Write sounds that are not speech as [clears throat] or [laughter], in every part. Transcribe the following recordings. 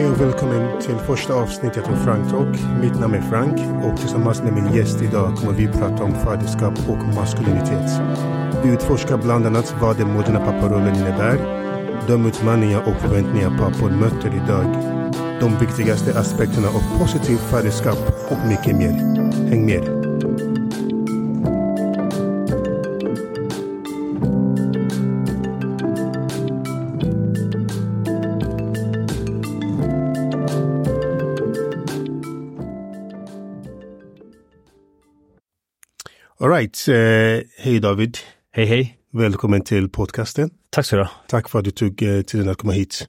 Hej och välkommen till första avsnittet av Frank Talk. Mitt namn är Frank och tillsammans med min gäst idag kommer vi prata om faderskap och maskulinitet. Vi utforskar bland annat vad den moderna papparollen innebär, de utmaningar och förväntningar pappor möter idag, de viktigaste aspekterna av positivt faderskap och mycket mer. Häng med! Alright, eh, hej David. Hej hej. Välkommen till podcasten. Tack så du Tack för att du tog eh, tiden att komma hit.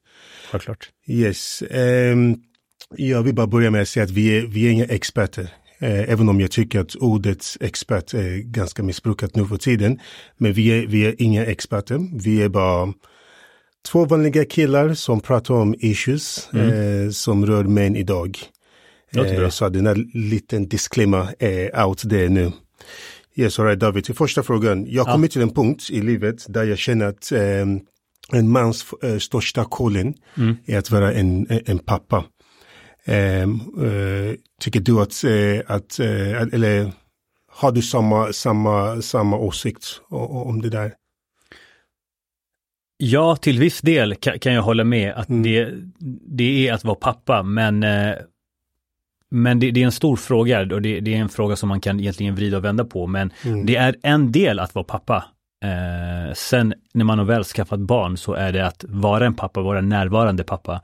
Självklart. Yes. Um, jag vill bara börja med att säga att vi är, vi är inga experter. Eh, även om jag tycker att ordet expert är ganska missbrukat nu för tiden. Men vi är, vi är inga experter. Vi är bara två vanliga killar som pratar om issues mm. eh, som rör män idag. Eh, så den här liten disclaimer är out there nu. Yes, all right, David. Till första frågan. Jag har kommit till en punkt i livet där jag känner att eh, en mans eh, största kollen mm. är att vara en, en pappa. Eh, tycker du att, eh, att eller har du samma, samma, samma åsikt om det där? Ja, till viss del kan, jag hålla med att mm. det, det är att vara pappa, men men det, det, är en stor fråga och det, det, är en fråga som man kan egentligen vrida och vända på. Men mm. det är en del att vara pappa. Eh, sen när man har väl skaffat barn så är det att vara en pappa, vara en närvarande pappa.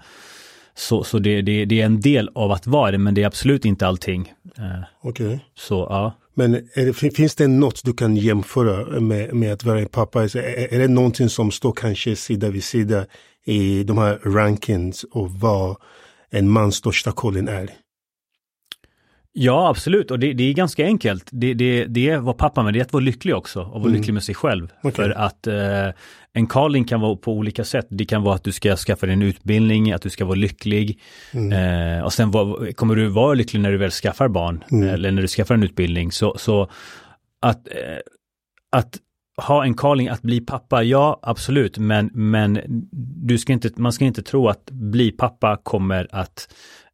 Så, så det, det, det är en del av att vara det, men det är absolut inte allting. Eh, Okej. Okay. Så ja. Men det, finns det något du kan jämföra med, med att vara en pappa? Är, är det någonting som står kanske sida vid sida i de här rankings och vad en mans största kollen är? Ja, absolut. Och det, det är ganska enkelt. Det, det, det är vara pappa, men det är att vara lycklig också. Och vara mm. lycklig med sig själv. Okay. För att eh, en calling kan vara på olika sätt. Det kan vara att du ska skaffa dig en utbildning, att du ska vara lycklig. Mm. Eh, och sen var, kommer du vara lycklig när du väl skaffar barn. Mm. Eller när du skaffar en utbildning. Så, så att, eh, att ha en calling att bli pappa, ja absolut, men, men du ska inte, man ska inte tro att bli pappa kommer att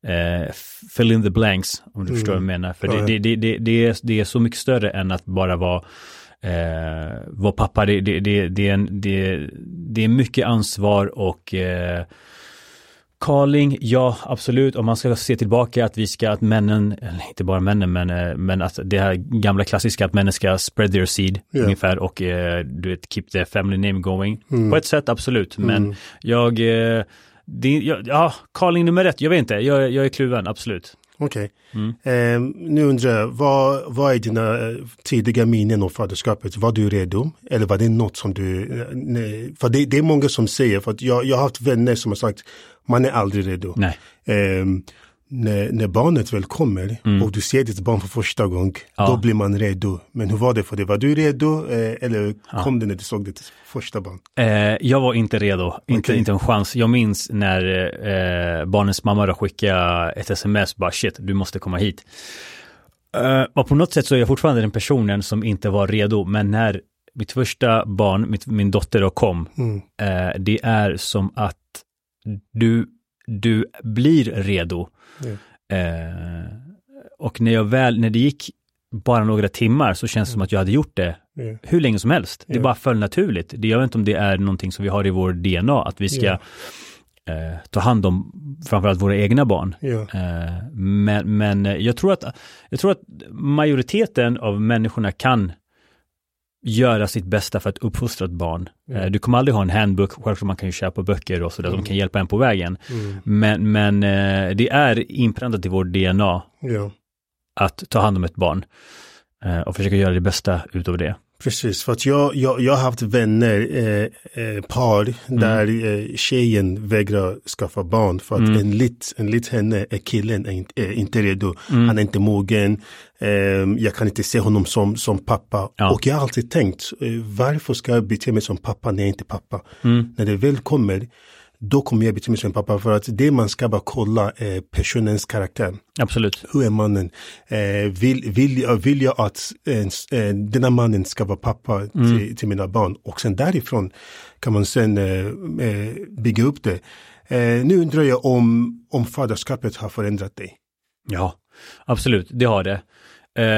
eh, fill in the blanks, om du mm. förstår vad jag menar. För det, det, det, det, är, det är så mycket större än att bara vara eh, vara pappa. Det, det, det, det, är en, det, det är mycket ansvar och eh, Calling, ja absolut, om man ska se tillbaka att vi ska, att männen, eller inte bara männen, men, eh, men att det här gamla klassiska att männen ska spread their seed yeah. ungefär och eh, du vet, keep the family name going. Mm. På ett sätt absolut, men mm. jag eh, det, ja, ja, calling nummer ett, jag vet inte, jag, jag är kluven, absolut. Okej. Okay. Mm. Eh, nu undrar jag, vad, vad är dina eh, tidiga minnen av faderskapet? Var du redo? Eller var det något som du... Eh, nej, för det, det, är många som säger, för att jag, jag har haft vänner som har sagt, man är aldrig redo. Nej. Eh, när, när barnet väl kommer mm. och du ser ditt barn för första gången, ja. då blir man redo. Men hur var det för dig? Var du redo eh, eller ja. kom det när du såg ditt första barn? Eh, jag var inte redo, okay. inte, inte en chans. Jag minns när eh, barnens mamma då skickade ett sms, bara shit, du måste komma hit. Och på något sätt så är jag fortfarande den personen som inte var redo, men när mitt första barn, mitt, min dotter då kom, mm. uh, det är som att du, du blir redo. Mm. Eh, och när jag väl, när det gick bara några timmar så känns det som att jag hade gjort det mm. hur länge som helst. Det bara föll naturligt. Det, jag vet inte om det är någonting som vi har i vår DNA, att vi ska eh, ta hand om framförallt våra egna barn. Eh, men, men jag tror att, jag tror att majoriteten av människorna kan göra sitt bästa för att uppfostra ett barn. Mm. Du kommer aldrig ha en handbook, självklart man kan ju köpa böcker och sådär mm. som kan hjälpa en på vägen. Mm. Men, men eh, det är inpräntat i vår DNA ja. att ta hand om ett barn eh, och försöka göra det bästa utav det. Precis, för att jag, jag, jag har haft vänner, eh, eh, par, mm. där eh, tjejen vägrar skaffa barn för att mm. enligt, enligt henne är killen är, är inte redo. Mm. Han är inte mogen. Eh, jag kan inte se honom som, som pappa. Ja. Och jag har alltid tänkt, eh, varför ska jag bete mig som pappa när jag inte är pappa? Mm. När det väl kommer, då kommer jag mig som en pappa för att det man ska bara kolla är personens karaktär. Absolut. Hur är mannen? Eh, vill, vill, jag, vill jag att eh, denna mannen ska vara pappa mm. till, till, mina barn? Och sen därifrån kan man sen eh, eh bygga upp det. Eh, nu undrar jag om, om faderskapet har förändrat dig. Ja, absolut, det har det.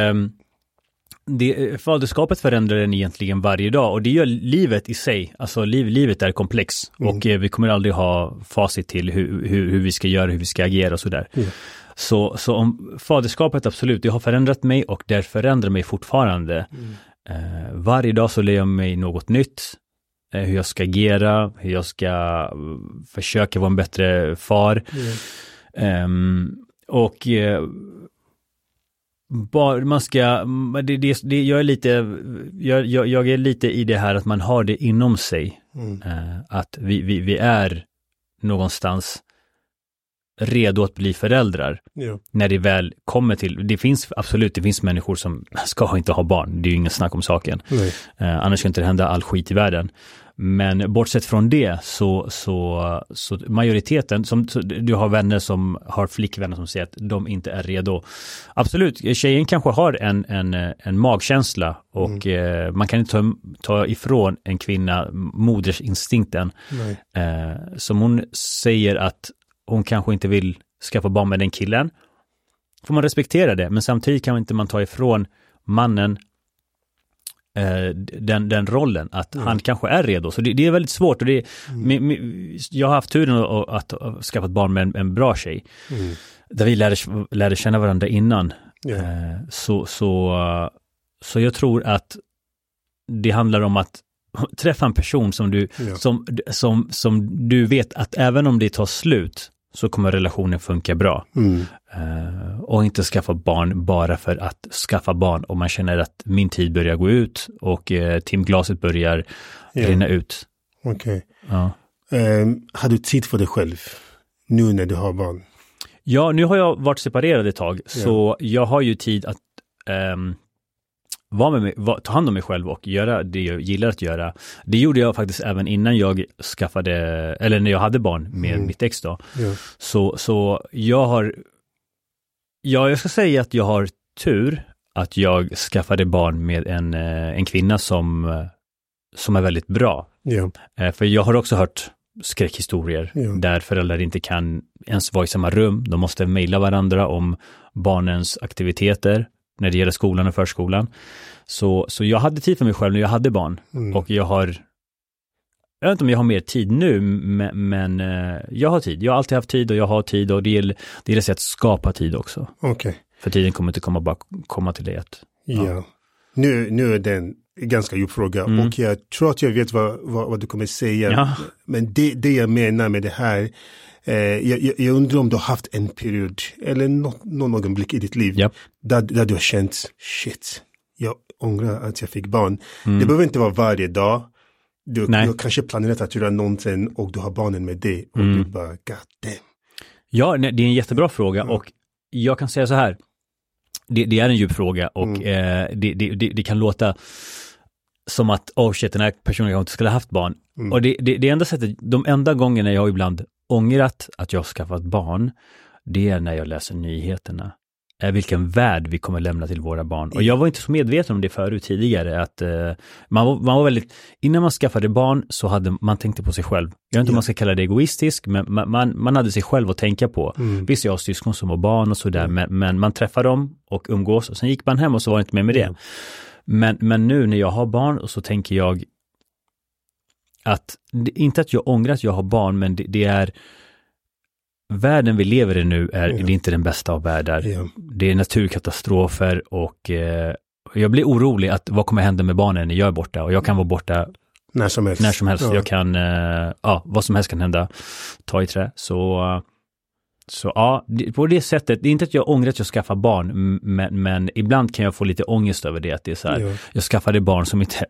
Um, det, faderskapet förändrar den egentligen varje dag och det gör livet i sig. Alltså liv, livet är komplex mm. och eh, vi kommer aldrig ha facit till hur, hur, hur, vi ska göra, hur vi ska agera och sådär. Mm. Så, så om faderskapet absolut, det har förändrat mig och det förändrar mig fortfarande. Mm. Eh, varje dag så lär jag mig något nytt. Eh, hur jag ska agera, hur jag ska uh, försöka vara en bättre far. Um, och man ska, det, det, det, jag är lite, jag, jag, jag, är lite i det här att man har det inom sig. Mm. Uh, att vi, vi, vi är någonstans redo att bli föräldrar. Ja. När det väl kommer till, det finns absolut, det finns människor som ska inte ha barn, det är ju ingen snack om saken. Uh, annars ska inte det hända all skit i världen. Men bortsett från det så, så, så majoriteten, som, du har vänner som har flickvänner som säger att de inte är redo. Absolut, tjejen kanske har en, en, en magkänsla och mm. eh, man kan inte ta, ta ifrån en kvinna modersinstinkten. Eh, som hon säger att hon kanske inte vill skaffa barn med den killen. Får man respektera det, men samtidigt kan inte man ta ifrån mannen den, den rollen, att mm. han kanske är redo. Så det, det är väldigt svårt och det, mm. med, med, jag har haft turen att, att, att skaffa ett barn med en, en bra tjej. Mm. Där vi lärde, lärde känna varandra innan. Yeah. Så, så, så jag tror att det handlar om att [laughs] träffa en person som du, yeah. som, som, som du vet att även om det tar slut, så kommer relationen funka bra. Mm. Uh, och inte skaffa barn bara för att skaffa barn om man känner att min tid börjar gå ut och uh, timglaset börjar yeah. rinna ut. Okej. Okay. Uh, har du tid för dig själv nu när du har barn? Ja, nu har jag varit separerad ett tag, yeah. så jag har ju tid att um, vara med mig, var, ta hand om mig själv och göra det jag gillar att göra. Det gjorde jag faktiskt även innan jag skaffade, eller när jag hade barn med mm. mitt ex då. Ja. Så, så jag har, ja jag ska säga att jag har tur att jag skaffade barn med en, eh, en kvinna som, eh, som är väldigt bra. Ja. Eh, för jag har också hört skräckhistorier ja. där föräldrar inte kan ens vara i samma rum. De måste mejla varandra om barnens aktiviteter när det gäller skolan och förskolan. Så, så jag hade tid för mig själv när jag hade barn mm. och jag har jag vet inte om jag har mer tid nu, men, men uh, jag har tid. Jag har alltid haft tid och jag har tid och det gäller, det gäller att skapa tid också. Okay. För tiden kommer inte komma, bara komma till det. Att, ja. ja. Nu, nu är det en ganska djup fråga mm. och jag tror att jag vet vad, vad, vad du kommer säga. Ja. Men det, det jag menar med det här Eh, jag, jag, undrar om du har haft en period eller något, någon ögonblick i ditt liv yep. där, där du har känt shit, jag ångrar att jag fick barn. Mm. Det behöver inte vara varje dag. Du, du har kanske planerat att göra någonting och du har barnen med dig och mm. du bara god damn. Ja, det är en jättebra fråga mm. och jag kan säga så här. Det, det är en djup fråga och mm. eh, det, det, det, kan låta som att, oh shit, den här personen kanske inte skulle ha haft barn. Mm. Och det, det, det enda sättet, de enda gångerna jag ibland ångrat att jag skaffat barn, det är när jag läser nyheterna. Är vilken värld vi kommer lämna till våra barn. Och jag var inte så medveten om det förut tidigare, att uh, man, var, man var väldigt, innan man skaffade barn så hade man tänkte på sig själv. Jag vet inte ja. om man ska kalla det egoistisk, men man, man, man hade sig själv att tänka på. Mm. Visst, jag har syskon som har barn och sådär, mm. men, men man träffar dem och umgås och sen gick man hem och så var det inte mer med det. Mm. Men, men nu när jag har barn och så tänker jag, att, inte att jag ångrar att jag har barn, men det, det är världen vi lever i nu är, ja. det är inte den bästa av världar. Ja. Det är naturkatastrofer och eh, jag blir orolig att vad kommer hända med barnen när jag är borta och jag kan vara borta när som helst. När som helst. Ja. Jag kan, eh, ja, vad som helst kan hända. Ta i trä. Så så ja, på det sättet, det är inte att jag ångrar att jag skaffar barn, men, men ibland kan jag få lite ångest över det, att det är så här, ja. jag skaffade barn som inte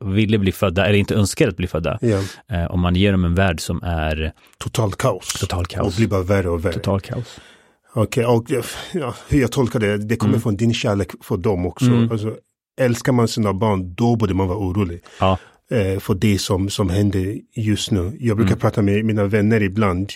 ville bli födda, eller inte önskade att bli födda. Ja. Eh, om man ger dem en värld som är total kaos. Total kaos. Och blir bara värre och värre. Total kaos. Okej, okay, och ja, hur jag tolkar det, det kommer mm. från din kärlek för dem också. Mm. Alltså, älskar man sina barn, då borde man vara orolig. Ja. eh, för det som, som händer just nu. Jag brukar Mm. prata med mina vänner ibland.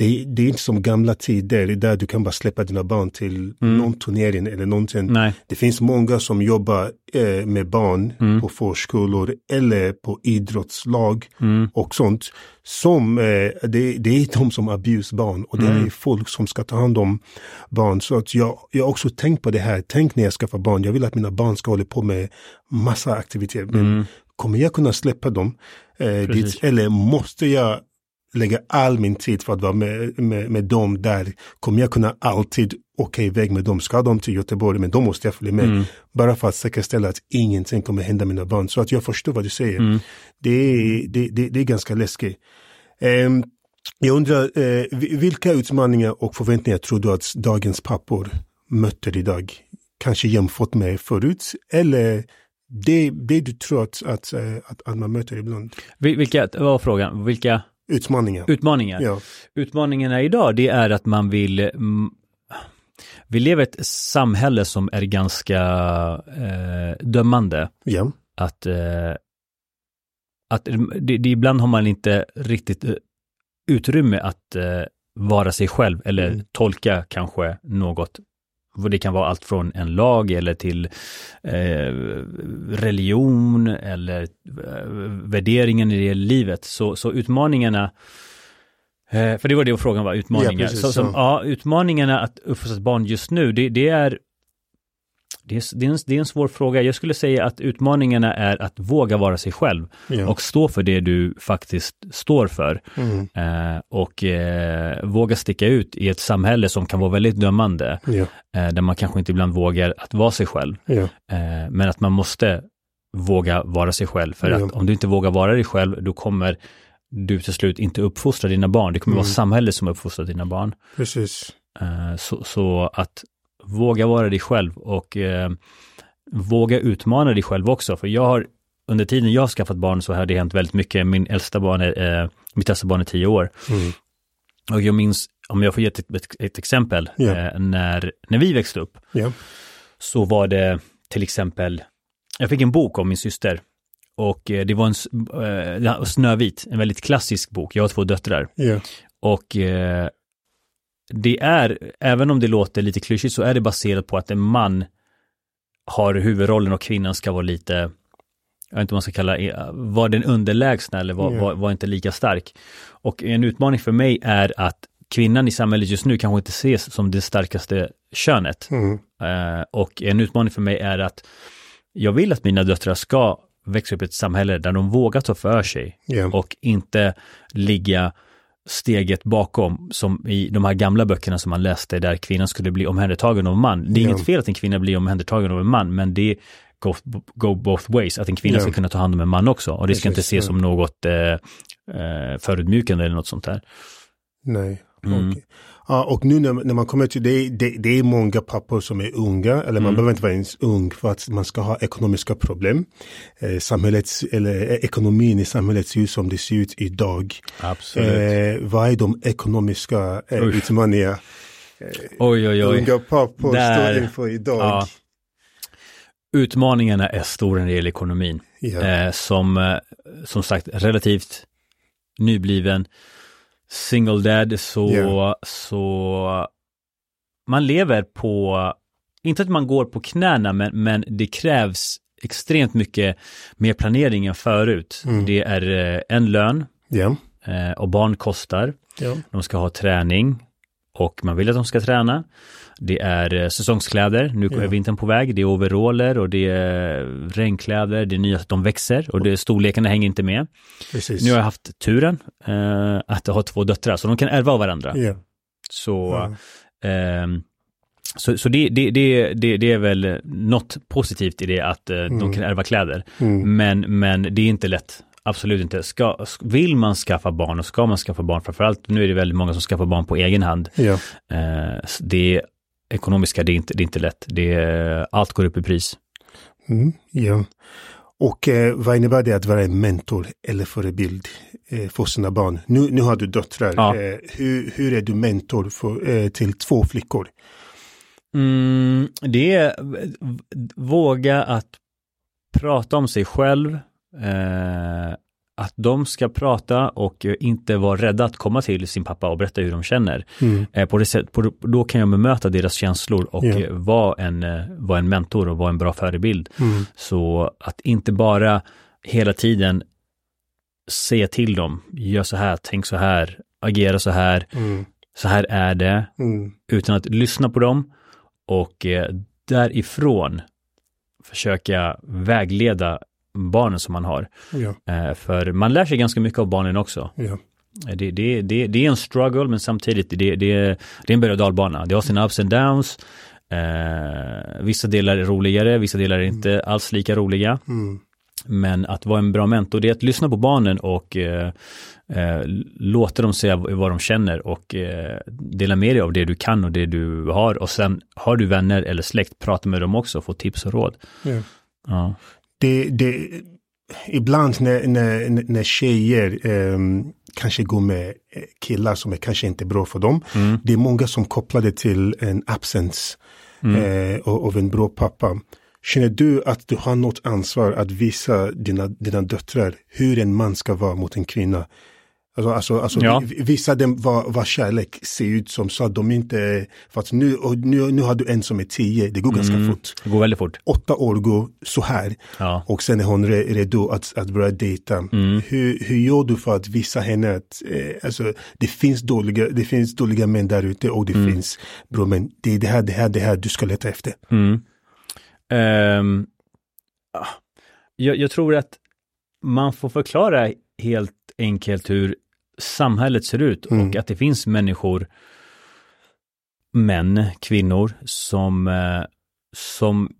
Det, det är inte som gamla tider där du kan bara släppa dina barn till någon turnering eller någonting. Mm. Nej. Det finns många som jobbar eh, med barn Mm. på förskolor eller på idrottslag Mm. och sånt. Som, eh, det, det är de som abuse barn och det Mm. är folk som ska ta hand om barn. Så att jag, jag har också tänkt på det här, tänk när jag skaffar barn, jag vill att mina barn ska hålla på med massa aktiviteter. Men Mm. kommer jag kunna släppa dem eh, dit, eller måste jag lägga all min tid för att vara med, med, med dem där? Kommer jag kunna alltid åka iväg med dem? Ska de till Göteborg? Men då måste jag följa med. Mm. Bara för att säkerställa att ingenting kommer hända mina barn. Så att jag förstår vad du säger. Mm. Det, är, det, det, det är ganska läskigt. Ehm, jag undrar, vi- vilka utmaningar och förväntningar tror du att dagens pappor möter idag? Kanske jämfört med förut? Eller det, det du tror att, att, eh, att, att man möter ibland? Vil- Vilka, vad var frågan? Vilka Utmaningar. utmaningar? Ja. Utmaningarna idag det är att man vill mm, vi lever i ett samhälle som är ganska eh, dömande. ja. Att, eh, att det, det, ibland har man inte riktigt eh, utrymme att eh, vara sig själv eller Mm. tolka kanske något. Det kan vara allt från en lag eller till eh, religion eller eh, värderingen i det livet. Så, så utmaningarna Eh, för det var det frågan var, utmaningar. Ja, precis, så, som, så. ja, utmaningarna att uppfostra ett barn just nu, det, det är det är, det, är en, det är en svår fråga. Jag skulle säga att utmaningarna är att våga vara sig själv ja. och stå för det du faktiskt står för. Mm. Eh, och eh, våga sticka ut i ett samhälle som kan vara väldigt dömande. ja. Eh, där man kanske inte ibland vågar att vara sig själv. ja. Eh, men att man måste våga vara sig själv. För att om du inte vågar vara dig själv, då kommer du till slut inte uppfostra dina barn. Det kommer Mm. vara samhället som uppfostrar dina barn. Precis. Eh, så, så att våga vara dig själv och eh, våga utmana dig själv också. För jag har, under tiden jag har skaffat barn så har det hänt väldigt mycket. Min äldsta barn är, eh, mitt äldsta barn är tio år. Mm. Och jag minns, om jag får ge ett, ett, ett exempel, Ja. eh, när, när vi växte upp Ja. så var det till exempel, jag fick en bok om min syster och eh, det var en eh, Snövit, en väldigt klassisk bok. Jag har två döttrar Ja. och eh, det är, även om det låter lite klyschigt, så är det baserat på att en man har huvudrollen och kvinnan ska vara lite, jag vet inte vad man ska kalla eh, var den underlägsna eller var, var, var inte lika stark. Och en utmaning för mig är att kvinnan i samhället just nu kanske inte ses som det starkaste könet. Mm. Eh, och en utmaning för mig är att jag vill att mina döttrar ska växa upp i ett samhälle där de vågar ta för sig Ja. och inte ligga steget bakom som i de här gamla böckerna som man läste där kvinnan skulle bli omhändertagen av en man. Det är Ja. inget fel att en kvinna blir omhändertagen av en man, men det go, go both ways, att en kvinna Ja. ska kunna ta hand om en man också. Och det ska Precis, inte ses ja. som något eh, eh, förödmjukande eller något sånt där. Nej. Mm. Okej. Ja, och nu när, när man kommer till det, det, det är många pappor som är unga, eller man Mm. behöver inte vara ens ung för att man ska ha ekonomiska problem. Eh, samhällets, eller eh, ekonomin i samhället ser ut som det ser ut idag. Absolut. Eh, vad är de ekonomiska eh, utmaningar oj, oj, oj. unga pappor Där- står inför idag? Ja. Utmaningarna är stora när det gäller ekonomin. Ja. Eh, som, eh, som sagt, relativt nybliven single dad så, Ja. så man lever på, inte att man går på knäna, men, men det krävs extremt mycket mer planering än förut. Mm. Det är eh, en lön eh, och barn kostar. Ja. De ska ha träning och man vill att de ska träna. Det är eh, säsongskläder, nu är Ja. vintern på väg, det är overaller och det är regnkläder, det är nya, de växer och det, storlekarna hänger inte med. Precis. Nu har jag haft turen eh, att ha två döttrar, så de kan ärva av varandra. ja. Så, Ja. ehm, så, så det, det, det, det, är väl något positivt i det att eh, de Mm. kan ärva kläder. Mm. Men, men det är inte lätt. Absolut inte. Ska, vill man skaffa barn och ska man skaffa barn, framförallt nu är det väldigt många som skaffar barn på egen hand. Ja. Eh, det ekonomiska, det är inte, det är inte lätt. Det är, allt går upp i pris. Mm. ja. Och eh, vad innebär det att vara en mentor eller förebild eh, för sina barn? Nu, nu har du döttrar. Ja. Eh, hur, hur är du mentor för, eh, till två flickor? Mm, det är våga att prata om sig själv Eh, att de ska prata och inte vara rädda att komma till sin pappa och berätta hur de känner. Mm. Eh, på det sätt, på, då kan jag bemöta deras känslor och eh, vara, en, eh, vara en mentor och vara en bra förebild. Mm. Så att inte bara hela tiden säga till dem, gör så här, tänk så här, agera så här, Mm. så här är det, Mm. utan att lyssna på dem och eh, därifrån försöka vägleda barnen som man har. Ja, Eh, för man lär sig ganska mycket av barnen också. ja. Eh, Det, det, det, det är en struggle men samtidigt det, det, är en berg och dalbana. Det har sina ups and downs. Eh, vissa delar är roligare, vissa delar är inte alls lika roliga. Mm. Men att vara en bra mentor, det är att lyssna på barnen och eh, eh, låta dem säga vad de känner och eh, dela med dig av det du kan och det du har. Och sen har du vänner eller släkt, prata med dem också och få tips och råd. Ja. Ja. Det, det, ibland när, när, när tjejer ehm, kanske går med eh, killar som är kanske inte bra för dem. Mm. Det är många som kopplar det till en absence Mm. eh, av av en bra pappa. Känner du att du har något ansvar att visa dina, dina döttrar hur en man ska vara mot en kvinna? Alltså, alltså, alltså Ja. vi- visa dem vad, vad kärlek ser ut som så att de inte, för att nu, nu, nu har du en som är tio, det går ganska Mm. fort. Det går väldigt fort. Åtta år går så här Ja. och sen är hon re, redo att, att börja dejta. Mm. Hur, hur gör du för att visa henne att eh, alltså, det, finns dåliga, det finns dåliga män där ute och det Mm. finns bra män. Det är det här, det här, det här du ska leta efter. Ah, jag, jag tror att man får förklara helt enkelt hur samhället ser ut Mm. och att det finns människor, män, kvinnor, som, eh, som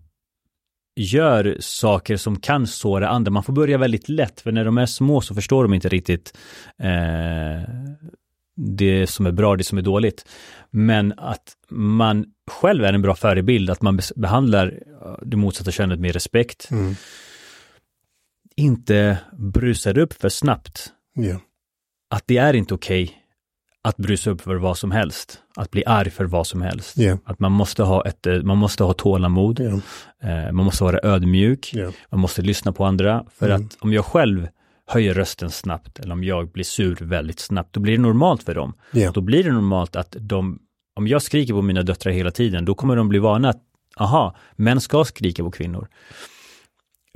gör saker som kan såra andra. Man får börja väldigt lätt, för när de är små så förstår de inte riktigt eh, det som är bra, det som är dåligt. Men att man själv är en bra förebild, att man behandlar eh, det motsatta könet med respekt, Mm. inte brusar upp för snabbt. Ja. Att det är inte okej att brusa upp för vad som helst, att bli arg för vad som helst. Ja. Att man måste ha ett, eh, man måste ha tålamod, eh, man måste vara ödmjuk, Ja. man måste lyssna på andra. För Mm. att om jag själv höjer rösten snabbt eller om jag blir sur väldigt snabbt, då blir det normalt för dem. Då blir det normalt att de, om jag skriker på mina döttrar hela tiden, då kommer de bli vana att, aha, män ska skrika på kvinnor.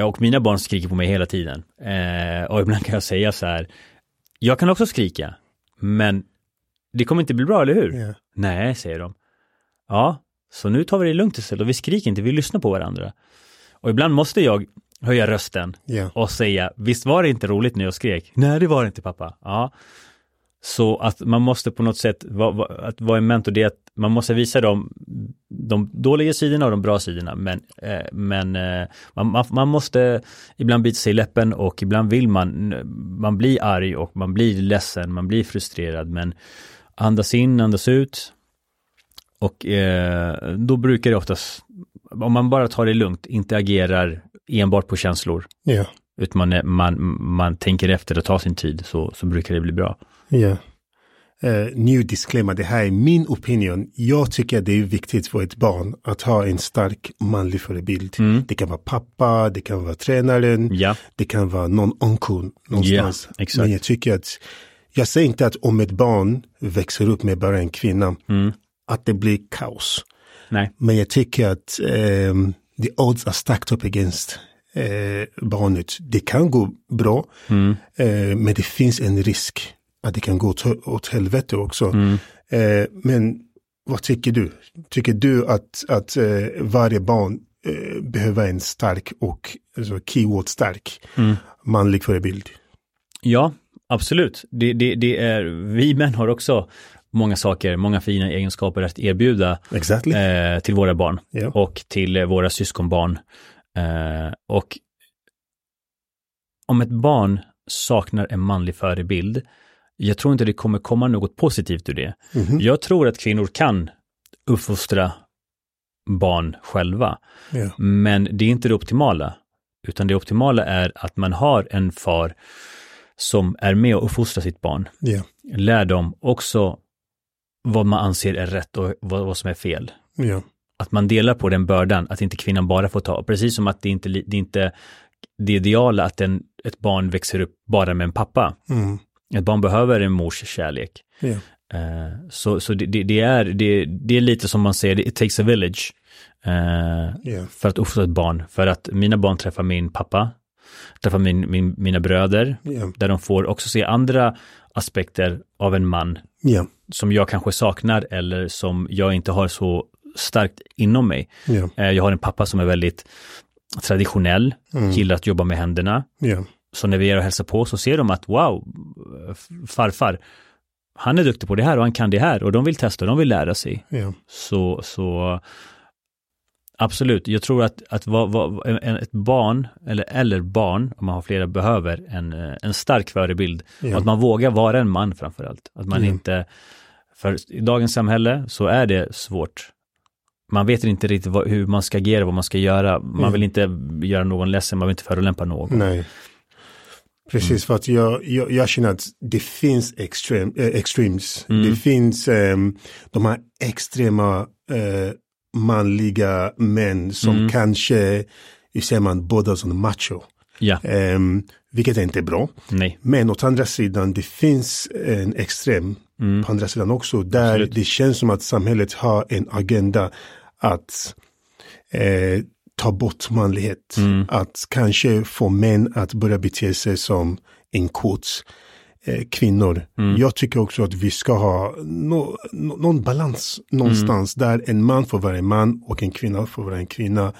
Och mina barn skriker på mig hela tiden. Eh, och ibland kan jag säga så här, jag kan också skrika, men det kommer inte bli bra, eller hur? Ja. Nej, säger de. Ja, så nu tar vi det lugnt istället och vi skriker inte, vi lyssnar på varandra. Och ibland måste jag höja rösten Ja. och säga, visst var det inte roligt när jag skrek? Nej, det var det inte pappa. Ja. Så att man måste på något sätt, va, va, att vara en mentor, det är att man måste visa dem de dåliga sidorna och de bra sidorna. Men, eh, men eh, man, man, måste ibland bita sig i läppen och ibland vill man, man blir arg och man blir ledsen, man blir frustrerad. Men andas in, andas ut. Och eh, då brukar det oftast, om man bara tar det lugnt, inte agerar enbart på känslor, Ja. utan man, man, man tänker efter och tar sin tid, så, så brukar det bli bra. Ja. Eh, new disclaimer, det här är min opinion. Jag tycker det är viktigt för ett barn att ha en stark manlig förebild. Mm. Det kan vara pappa, det kan vara tränaren, Ja, det kan vara någon onkel någonstans. Ja, exakt. Men jag tycker att, jag säger inte att om ett barn växer upp med bara en kvinna, mm. att det blir kaos. nej, Men jag tycker att um, the odds are stacked up against eh, barnet. Det kan gå bra, mm. eh, men det finns en risk att det kan gå åt, åt helvete också. Mm. Eh, men vad tycker du? Tycker du att, att eh, varje barn eh, behöver en stark och, alltså keyword stark, Mm. manlig förebild? Ja, absolut. Det, det, det är, vi män har också många saker, många fina egenskaper att erbjuda Exactly. eh, till våra barn Ja. och till eh, våra syskonbarn. Eh, och om ett barn saknar en manlig förebild, jag tror inte det kommer komma något positivt ur det. Mhm. Jag tror att kvinnor kan uppfostra barn själva, Ja. men det är inte det optimala. Utan det optimala är att man har en far som är med och uppfostrar sitt barn. Ja. Lär dem också vad man anser är rätt och vad, vad som är fel. Ja. Att man delar på den bördan, att inte kvinnan bara får ta. Precis som att det inte, det inte det ideala att en, ett barn växer upp bara med en pappa. Mm. Ett barn behöver en mors kärlek. Ja. Eh, så så det, det, är, det, det är lite som man säger, it takes a village. Ja. För att uppfostra ett barn. För att mina barn träffar min pappa, träffar min, min, mina bröder, Ja. där de får också se andra aspekter av en man Ja. som jag kanske saknar eller som jag inte har så starkt inom mig. Eh, Jag har en pappa som är väldigt traditionell, Mm. gillar att jobba med händerna. Så när vi är och hälsar på så ser de att wow, farfar, han är duktig på det här och han kan det här och de vill testa, de vill lära sig. Ja. Så, så absolut, jag tror att, att va, va, en, ett barn, eller, eller barn, om man har flera, behöver en, eh, en stark förebild. Ja. Att man vågar vara en man framför allt. Att man Ja. inte, för i dagens samhälle så är det svårt. Man vet inte riktigt vad, hur man ska agera, vad man ska göra. Man vill inte göra någon ledsen, man vill inte förolämpa någon. Nej. Precis, för att jag, jag, jag känner att det finns extrem, eh, extremes. Mm. Det finns ehm, de här extrema eh, manliga män som Mm. kanske, hur säger man, båda som macho. Ja, Ehm, vilket är inte bra. nej. Men åt andra sidan, det finns en extrem Mm. på andra sidan också. Där Absolut. det känns som att samhället har en agenda att eh, ta bort manlighet. Mm. Att kanske få män att börja bete sig som en quotes, eh, kvinnor. Mm. Jag tycker också att vi ska ha no, no, någon balans någonstans Mm. där en man får vara en man och en kvinna får vara en kvinna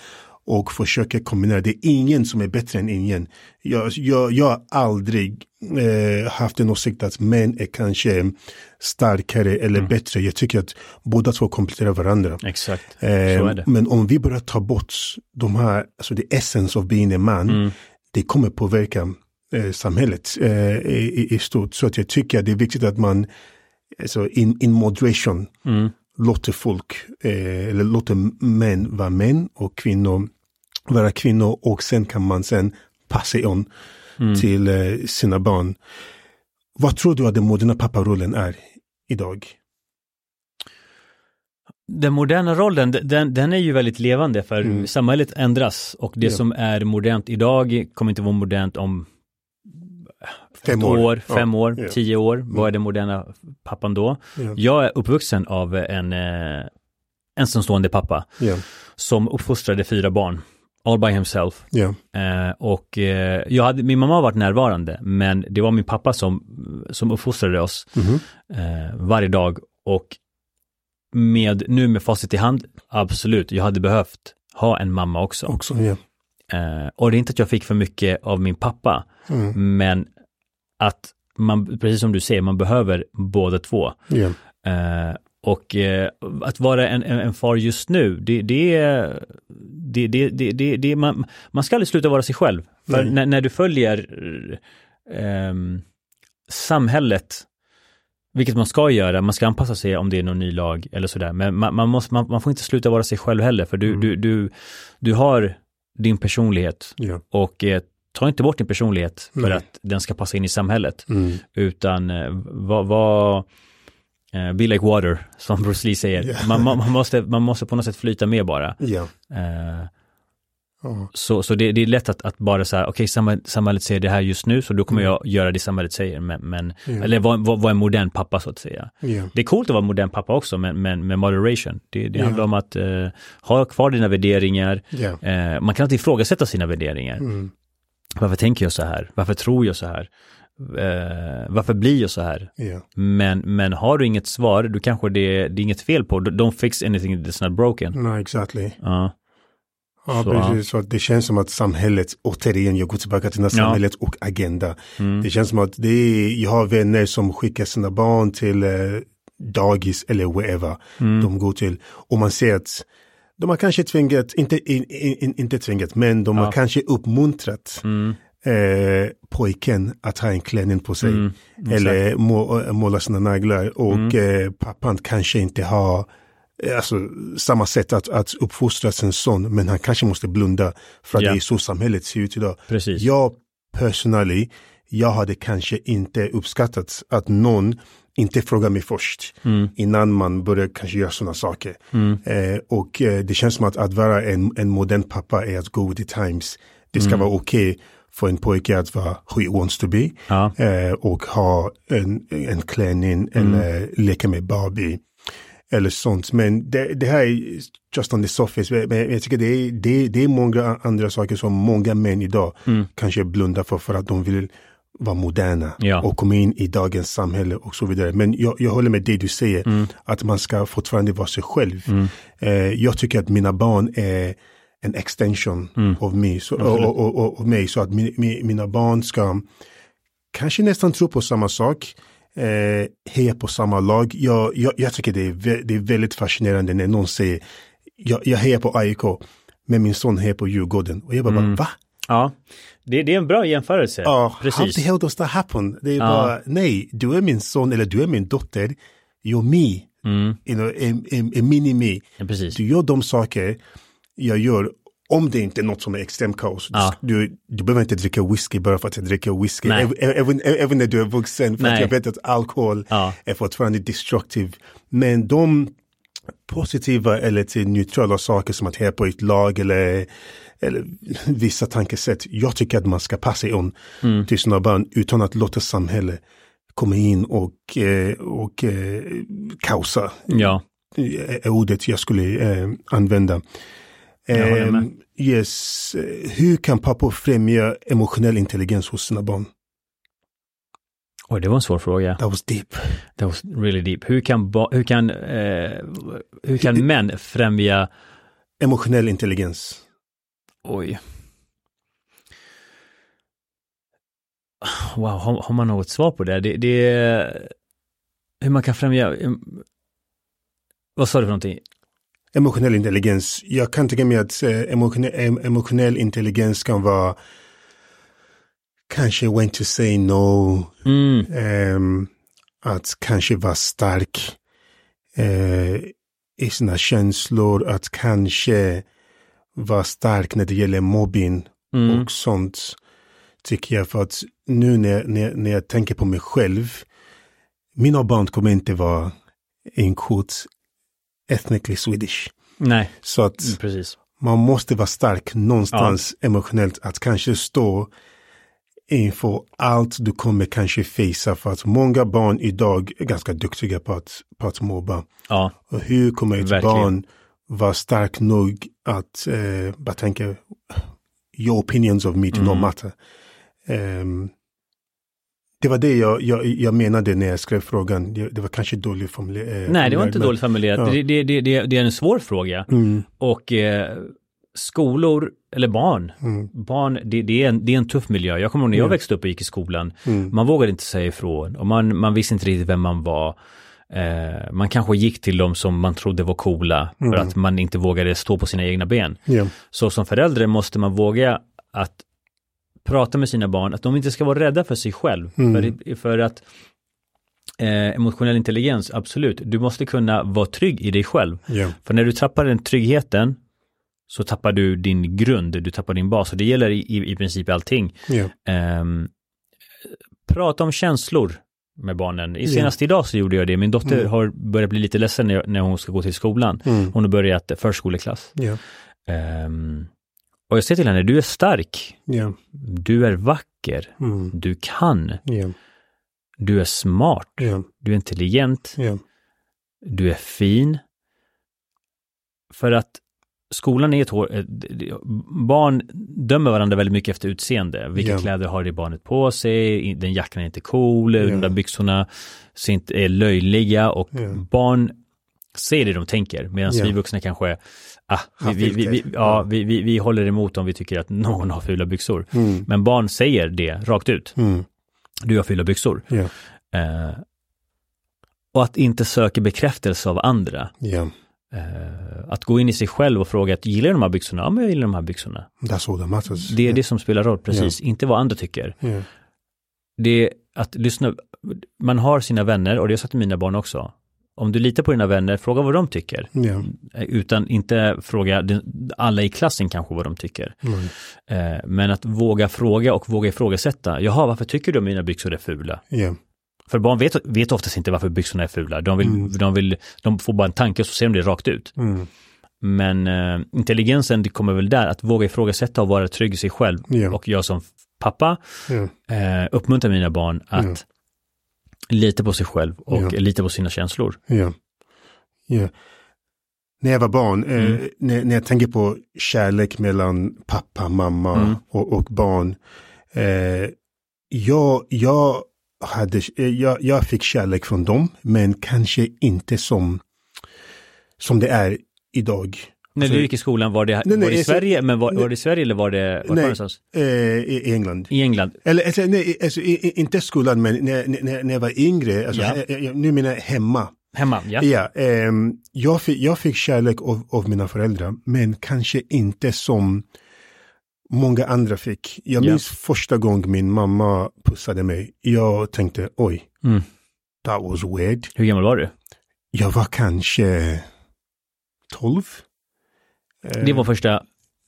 och försöka kombinera. Det är ingen som är bättre än ingen. Jag, jag, jag har aldrig eh, haft en åsikt att män är kanske starkare eller Mm. bättre. Jag tycker att båda två kompletterar varandra. Exakt, så Eh, är det. men om vi börjar ta bort de här, alltså the essence of being a man, Mm. det kommer påverka eh, samhället eh, i- i stort. Så att jag tycker att det är viktigt att man, alltså in, in moderation, Mm. låter folk, eh, eller låter män vara män och kvinnor vara kvinnor och sen kan man sen passa on Mm. till eh, sina barn. Vad tror du att den moderna papparollen är idag? Den moderna rollen, den, den är ju väldigt levande för Mm. samhället ändras och det Ja. som är modernt idag kommer inte vara modernt om Fem år. år, fem Ja. år, tio år. Vad är den moderna pappan då? Ja. Jag är uppvuxen av en eh, ensamstående pappa som uppfostrade fyra barn, all by himself. Ja. Eh, och eh, jag hade, min mamma har varit närvarande, men det var min pappa som, som uppfostrade oss Mhm. eh, varje dag. Och med, nu med facit i hand, absolut, jag hade behövt ha en mamma också. Också, ja. Eh, och det är inte att jag fick för mycket av min pappa, Mm. men att man, precis som du säger, man behöver båda två. Ja. Eh, och eh, att vara en, en, en far just nu, det, det, är- det, det, det, det, det man, man ska aldrig sluta vara sig själv. För när, när du följer ehm, samhället, vilket man ska göra, man ska anpassa sig om det är någon ny lag eller sådär, men man, man, måste, man, man får inte sluta vara sig själv heller, för du, Mm. du, du, du har din personlighet Ja. och eh, ta inte bort din personlighet för Nej. att den ska passa in i samhället Mm. utan eh, vad, vad eh, be like water, som Bruce Lee säger. Ja. Man, man, man, måste, man måste på något sätt flyta med bara. Ja. Eh, Ja. så så det, det är lätt att, att bara säga, okej, samhället, samhället säger det här just nu, så då kommer Mm. jag göra det samhället säger. Men, men Ja. eller vara en modern pappa så att säga. Det är coolt att vara modern pappa också, men, men med moderation. Det, det handlar om att eh, ha kvar dina värderingar. Eh, man kan inte ifrågasätta sina värderingar. Mm. Varför tänker jag så här? Varför tror jag så här? Eh, varför blir jag så här? Ja. Men, men har du inget svar, då kanske det, det är inget fel på. Don't fix anything that's not broken. Nej, exactly. Ja, Ja, Så, precis. Så det känns som att samhället, återigen, jag går tillbaka till den här Ja. samhället och agenda. mm. Det känns som att det är, jag har vänner som skickar sina barn till eh, dagis eller wherever Mm. de går till. Och man ser att de har kanske tvingat, inte, in, in, inte tvingat, men de Ja. har kanske uppmuntrat Mm. Eh, pojken att ha en klänning på sig. Mm. Eller må, äh, måla sina naglar. Och Mm. eh, pappan kanske inte har eh, alltså, samma sätt att, att uppfostra sin son. Men han kanske måste blunda för att Ja. det är så samhället ser ut idag. Precis. Jag personally, jag hade kanske inte uppskattat att någon inte frågar mig först Mm. innan man börjar kanske göra sådana saker. Mm. Eh, och eh, det känns som att att vara en, en modern pappa är att go with the times. Det ska vara okej okay för en pojke att vara who he wants to be Ja. eh, och ha en, en klänning eller leka med Barbie eller sånt. Men det, det här är just on the surface. Men jag tycker det är, det, det är många andra saker som många män idag kanske blundar för för att de vill vara moderna Ja. och komma in i dagens samhälle och så vidare. Men jag, jag håller med det du säger, att man ska fortfarande vara sig själv. Eh, jag tycker att mina barn är en extension av mig, så, och, och, och, och mig, så att mi, mi, mina barn ska kanske nästan tro på samma sak, eh, heja på samma lag. Jag, jag, jag tycker det är, det är väldigt fascinerande när någon säger, jag, jag hejar på AIK, men min son hejar på Djurgården. Och jag bara, va? Ja, det, det är en bra jämförelse. Ja, how Precis. the hell does that happen? Det är bara, nej, du är min son eller du är min dotter, you're me, Mm. you know, en, en, en mini-me. Ja, precis. Du gör de saker jag gör, om det inte är något som är extremt kaos. Ja. Du, du behöver inte dricka whisky bara för att jag dricker whisky. Även, även, även när du är vuxen, för att jag vet att alkohol Ja. är fortfarande destructive. Men de positiva eller till neutrala saker som att heja på ett lag eller, eller [laughs] vissa tankesätt. Jag tycker att man ska passa on Mm. till sina barn utan att låta samhället komma in och, eh, och eh, kaosa Ja, är ordet jag skulle eh, använda. Ehm, yes. Hur kan pappor främja emotionell intelligens hos sina barn? Oj, det var en svår fråga. That was deep. That was really deep. Hur kan, hur kan, eh, hur kan män främja, Emotionell intelligens. oj. Wow, har, har man något svar på det? det? Det hur man kan främja, vad sa du för någonting? Emotionell intelligens. Jag kan tänka mig att eh, emotionell, em, emotionell intelligens kan vara kanske when to say no. Mm, ehm, att kanske vara stark eh, i sina känslor. Att kanske vara stark när det gäller mobbing mm, och sånt. Tycker jag för att nu när, när, när jag tänker på mig själv. Mina barn kommer inte vara en kort ethnically Swedish. nej, Så att mm, precis. man måste vara stark någonstans emotionellt att kanske stå inför allt du kommer kanske fejsa för att många barn idag är ganska duktiga på att, på att mobba. Ja, Och hur kommer ett Verkligen. barn vara stark nog att eh, bara tänka your opinions of me do not Mm. matter. Ehm, det var det jag, jag, jag menade när jag skrev frågan. Det, det var kanske dåligt formulerat. nej det var inte men- dåligt formulerat. Ja. Det, det, det, det, är en svår fråga. Mm, Och eh, skolor, eller barn, mm, barn, det, är en, det är en tuff miljö. Jag kommer ihåg när jag Ja. växte upp och gick i skolan, mm, man vågade inte säga ifrån och man, man visste inte riktigt vem man var. Eh, man kanske gick till dem som man trodde var coola för Mm. att man inte vågade stå på sina egna ben. ja, Så som förälder måste man våga att prata med sina barn, att de inte ska vara rädda för sig själv. Mm. För, för att eh, emotionell intelligens, absolut, du måste kunna vara trygg i dig själv. ja, För när du tappar den tryggheten så tappar du din grund, du tappar din bas och det gäller i, i, princip allting. ja, Ehm, prata om känslor med barnen. I senast idag så gjorde jag det. Min dotter Mm. har börjat bli lite ledsen när, när hon ska gå till skolan. mm, Hon har börjat förskoleklass. Ehm, och jag säger till henne, du är stark, ja, du är vacker, mm, du kan, ja, du är smart, ja, du är intelligent, du är fin. För att skolan är ett hår, eh, barn dömer varandra väldigt mycket efter utseende. Vilka kläder har det barnet på sig? Den jackan är inte cool, Ja. de där byxorna ser inte, är löjliga. Och barn säger det de tänker. Medan vi vuxna kanske ah, vi, vi, vi, ja, vi, vi, vi håller emot om vi tycker att någon har fula byxor. mm, Men barn säger det rakt ut. mm, Du har fula byxor. ja, Eh, och att inte söka bekräftelse av andra. ja, Eh, att gå in i sig själv och fråga att gillar du de här byxorna? Ja, men jag gillar de här byxorna. that's all that matters. Det är ja, det som spelar roll, precis. Inte vad andra tycker. Det är att lyssna. Man har sina vänner och det har jag sagt till mina barn också. Om du litar på dina vänner, fråga vad de tycker. Eh, Utan inte fråga alla i klassen kanske vad de tycker. mm, Eh, Men att våga fråga och våga ifrågasätta. Jaha, varför tycker du att mina byxor är fula? ja, För barn vet, vet oftast inte varför byxorna är fula. De, vill, Mm. de, vill, de får bara en tanke och så ser de det rakt ut. mm, Men eh, intelligensen det kommer väl där, att våga ifrågasätta och vara trygg i sig själv. Ja. Och jag som pappa eh, uppmuntrar mina barn att Ja. lita på sig själv och Ja. lita på sina känslor. Ja. ja. När jag var barn, Mm. eh, när, när jag tänker på kärlek mellan pappa, mamma Mm. och, och barn. Eh, jag, jag, hade, eh, jag, jag fick kärlek från dem, men kanske inte som, som det är idag. När du gick i skolan, var det, Nej, nej, var det i alltså- Sverige, men var, nej. var det i Sverige eller var det, var Nej. någonstans? Eh, I England. I England? Eller alltså, nej, alltså, i, inte skolan, men när, när, när jag var yngre, alltså, Ja. jag, jag, nu menar jag hemma. Hemma, ja. Ja, ehm, jag, fick, jag fick kärlek av, av mina föräldrar, men kanske inte som många andra fick. Jag Ja. minns första gången min mamma pussade mig. Jag tänkte, oj, Mm. that was weird. Hur gammal var du? Jag var kanske 12. Det var första,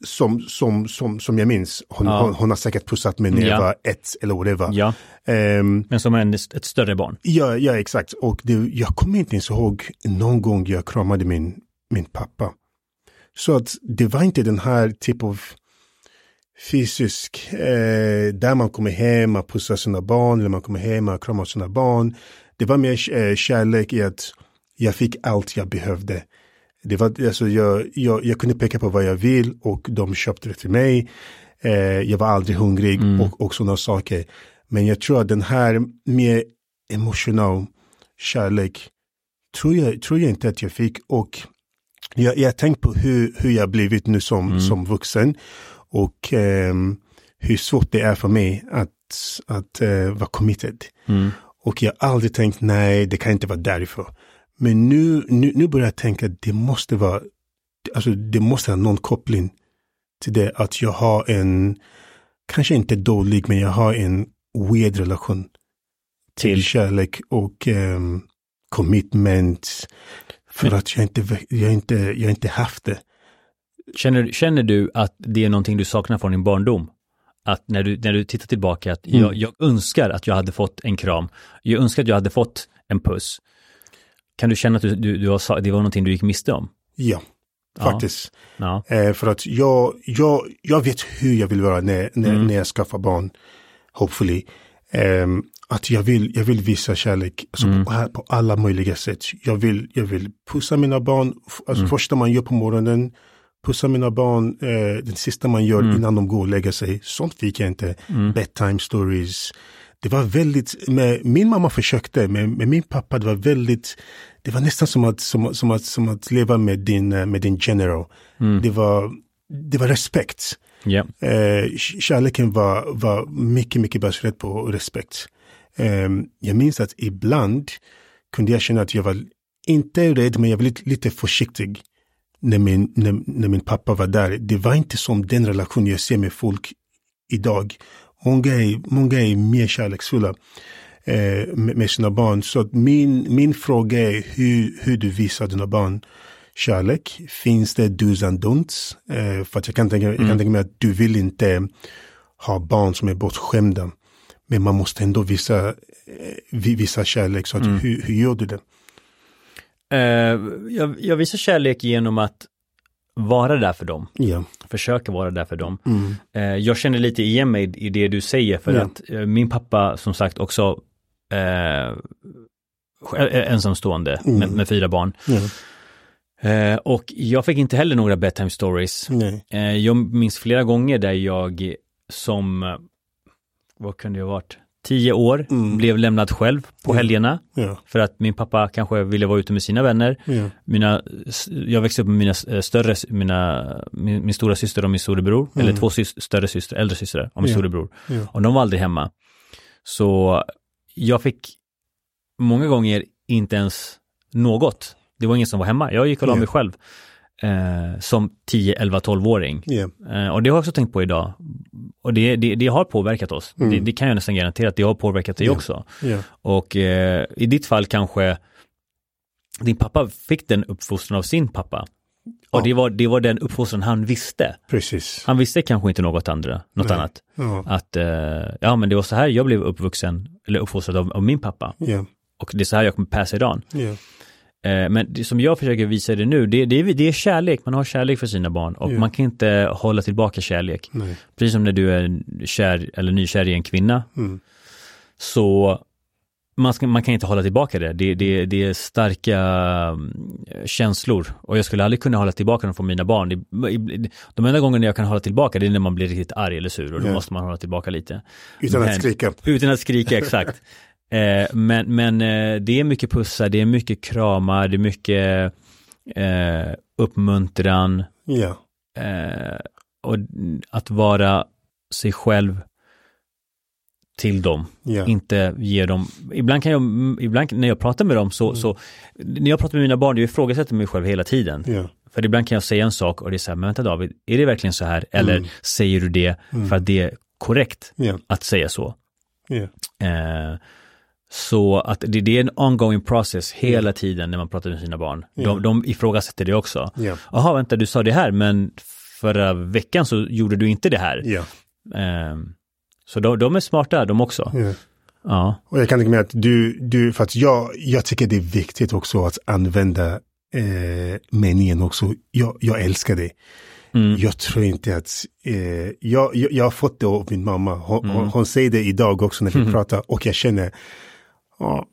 som, som, som, som jag minns. Hon, Ja. hon, hon har säkert pussat mig när Ja. jag var ett eller whatever. ja, Ehm, men som en, ett större barn. Ja, ja exakt. Och det, jag kommer inte ens ihåg någon gång jag kramade min, min pappa. Så att det var inte den här typ av fysisk, eh, där man kommer hem och pussar sina barn, eller man kommer hem och kramar sina barn. Det var mer eh, kärlek i att jag fick allt jag behövde. Det var, alltså jag, jag, jag kunde peka på vad jag vill och de köpte det till mig. Eh, jag var aldrig hungrig och, och sådana saker. Men jag tror att den här mer emotional kärlek tror jag, tror jag inte att jag fick. Och jag, har tänkt på hur, hur jag blivit nu som, som vuxen. Och ehm, hur svårt det är för mig att, att eh, vara committed. Mm. Och jag har aldrig tänkt, nej, det kan inte vara därför. Men nu, nu, nu börjar jag tänka att det måste vara, alltså det måste ha någon koppling till det att jag har en, kanske inte dålig, men jag har en weird relation till Till, kärlek och um, commitment. För Men- att jag inte, jag inte, jag inte haft det. känner, känner du att det är någonting du saknar från din barndom? Att när du, när du tittar tillbaka, att jag, Mm. jag önskar att jag hade fått en kram. Jag önskar att jag hade fått en puss. Kan du känna att du, du, du har, det var någonting du gick miste om? Ja, faktiskt. Ja. Eh, för att jag, jag, jag vet hur jag vill vara när, när, Mm. när jag skaffar barn. Hopefully. Ehm, att jag vill, jag vill visa kärlek alltså Mm. på, på alla möjliga sätt. Jag vill, jag vill pussa mina barn. Alltså Mm. första man gör på morgonen. Pussa mina barn. Eh, det sista man gör innan de går och lägger sig. Sånt fick jag inte. Mm. Bedtime stories. Det var väldigt, med, min mamma försökte, men med min pappa det var väldigt, det var nästan som att, som, som att, som att leva med din, eh, med din general. Mm. Det var, det var respekt. Ja. Eh, kärleken var, var mycket, mycket baserat på respekt. Eh, jag minns att ibland kunde jag känna att jag var inte rädd, men jag var lite, lite försiktig när min, när, när min pappa var där. Det var inte som den relation jag ser med folk idag. Många är, många är mer kärleksfulla eh, med, med sina barn. Så att min, min fråga är hur, hur du visar dina barn kärlek. Finns det do's and don'ts? Eh, för att jag kan, tänka, jag kan tänka mig att du vill inte ha barn som är bortskämda. Men man måste ändå visa, eh, vi- visa kärlek. Så att hur, hur gör du det? Eh, jag, jag visar kärlek genom att vara där för dem. Ja. Försöka vara där för dem. Mm. Eh, jag känner lite igen mig i det du säger för Ja. att eh, min pappa som sagt också eh, är ensamstående Mm. med, med fyra barn. ja. Eh, och jag fick inte heller några bedtime stories. Eh, jag minns flera gånger där jag som, eh, vad kunde jag varit, tio år, Mm. blev lämnad själv på Ja. helgerna. Ja. För att min pappa kanske ville vara ute med sina vänner. Ja. Mina, jag växte upp med mina eh, större, mina, min, min stora syster och min storebror, Mm. eller två sys, större systrar, äldre systrar och min Ja. storebror. Ja. Och de var aldrig hemma. Så jag fick många gånger inte ens något. Det var ingen som var hemma. Jag gick och la mig själv. Eh, som 10, 11, 12-åring. Ja. Eh, och det har jag också tänkt på idag. Och det, det, det har påverkat oss. Mm. Det, det kan jag nästan garantera att det har påverkat dig Ja. också. Ja. Och eh, i ditt fall kanske din pappa fick den uppfostran av sin pappa. Och Ja. det, var, det var den uppfostran han visste. Precis. Han visste kanske inte något andra, något Nej. annat. Ja. Att eh, ja, men det var så här jag blev uppvuxen, eller uppfostrad av, av min pappa. Och det är så här jag kommer passa idag. Eh, men det, som jag försöker visa det nu, det, det, är, det är kärlek, man har kärlek för sina barn och Ja. man kan inte hålla tillbaka kärlek. Nej. Precis som när du är kär eller nykär i en kvinna, Mm. så man, ska, man kan inte hålla tillbaka det. Det, det, det är starka mm, känslor och jag skulle aldrig kunna hålla tillbaka dem från mina barn. De enda gångerna jag kan hålla tillbaka det är när man blir riktigt arg eller sur och då Ja. måste man hålla tillbaka lite. Utan Men- att skrika. Utan att skrika, [laughs] exakt. Eh, men men eh, det är mycket pussar, det är mycket kramar, det är mycket eh, uppmuntran Ja. eh, och att vara sig själv till dem. Ja. Inte ge dem, ibland kan jag, ibland när jag pratar med dem så, så när jag pratar med mina barn, jag ifrågasätter mig själv hela tiden. Ja. För ibland kan jag säga en sak och det är så här, men vänta David, är det verkligen så här? Eller Mm. säger du det för att det är korrekt att säga så? Eh, så att det, det är en ongoing process hela tiden när man pratar med sina barn. Ja. De, de ifrågasätter det också. Ja. Jaha, vänta, du sa det här, men förra veckan så gjorde du inte det här. Ja. Eh, så de, de är smarta de också. ja. Och jag kan tänka mig att du, du för att jag, jag tycker det är viktigt också att använda eh, meningen också. Jag, jag älskar dig. mm. Jag tror inte att, eh, jag, jag, jag har fått det av min mamma. Hon, Mm. hon, säger det idag också när vi [laughs] pratar och jag känner, ja,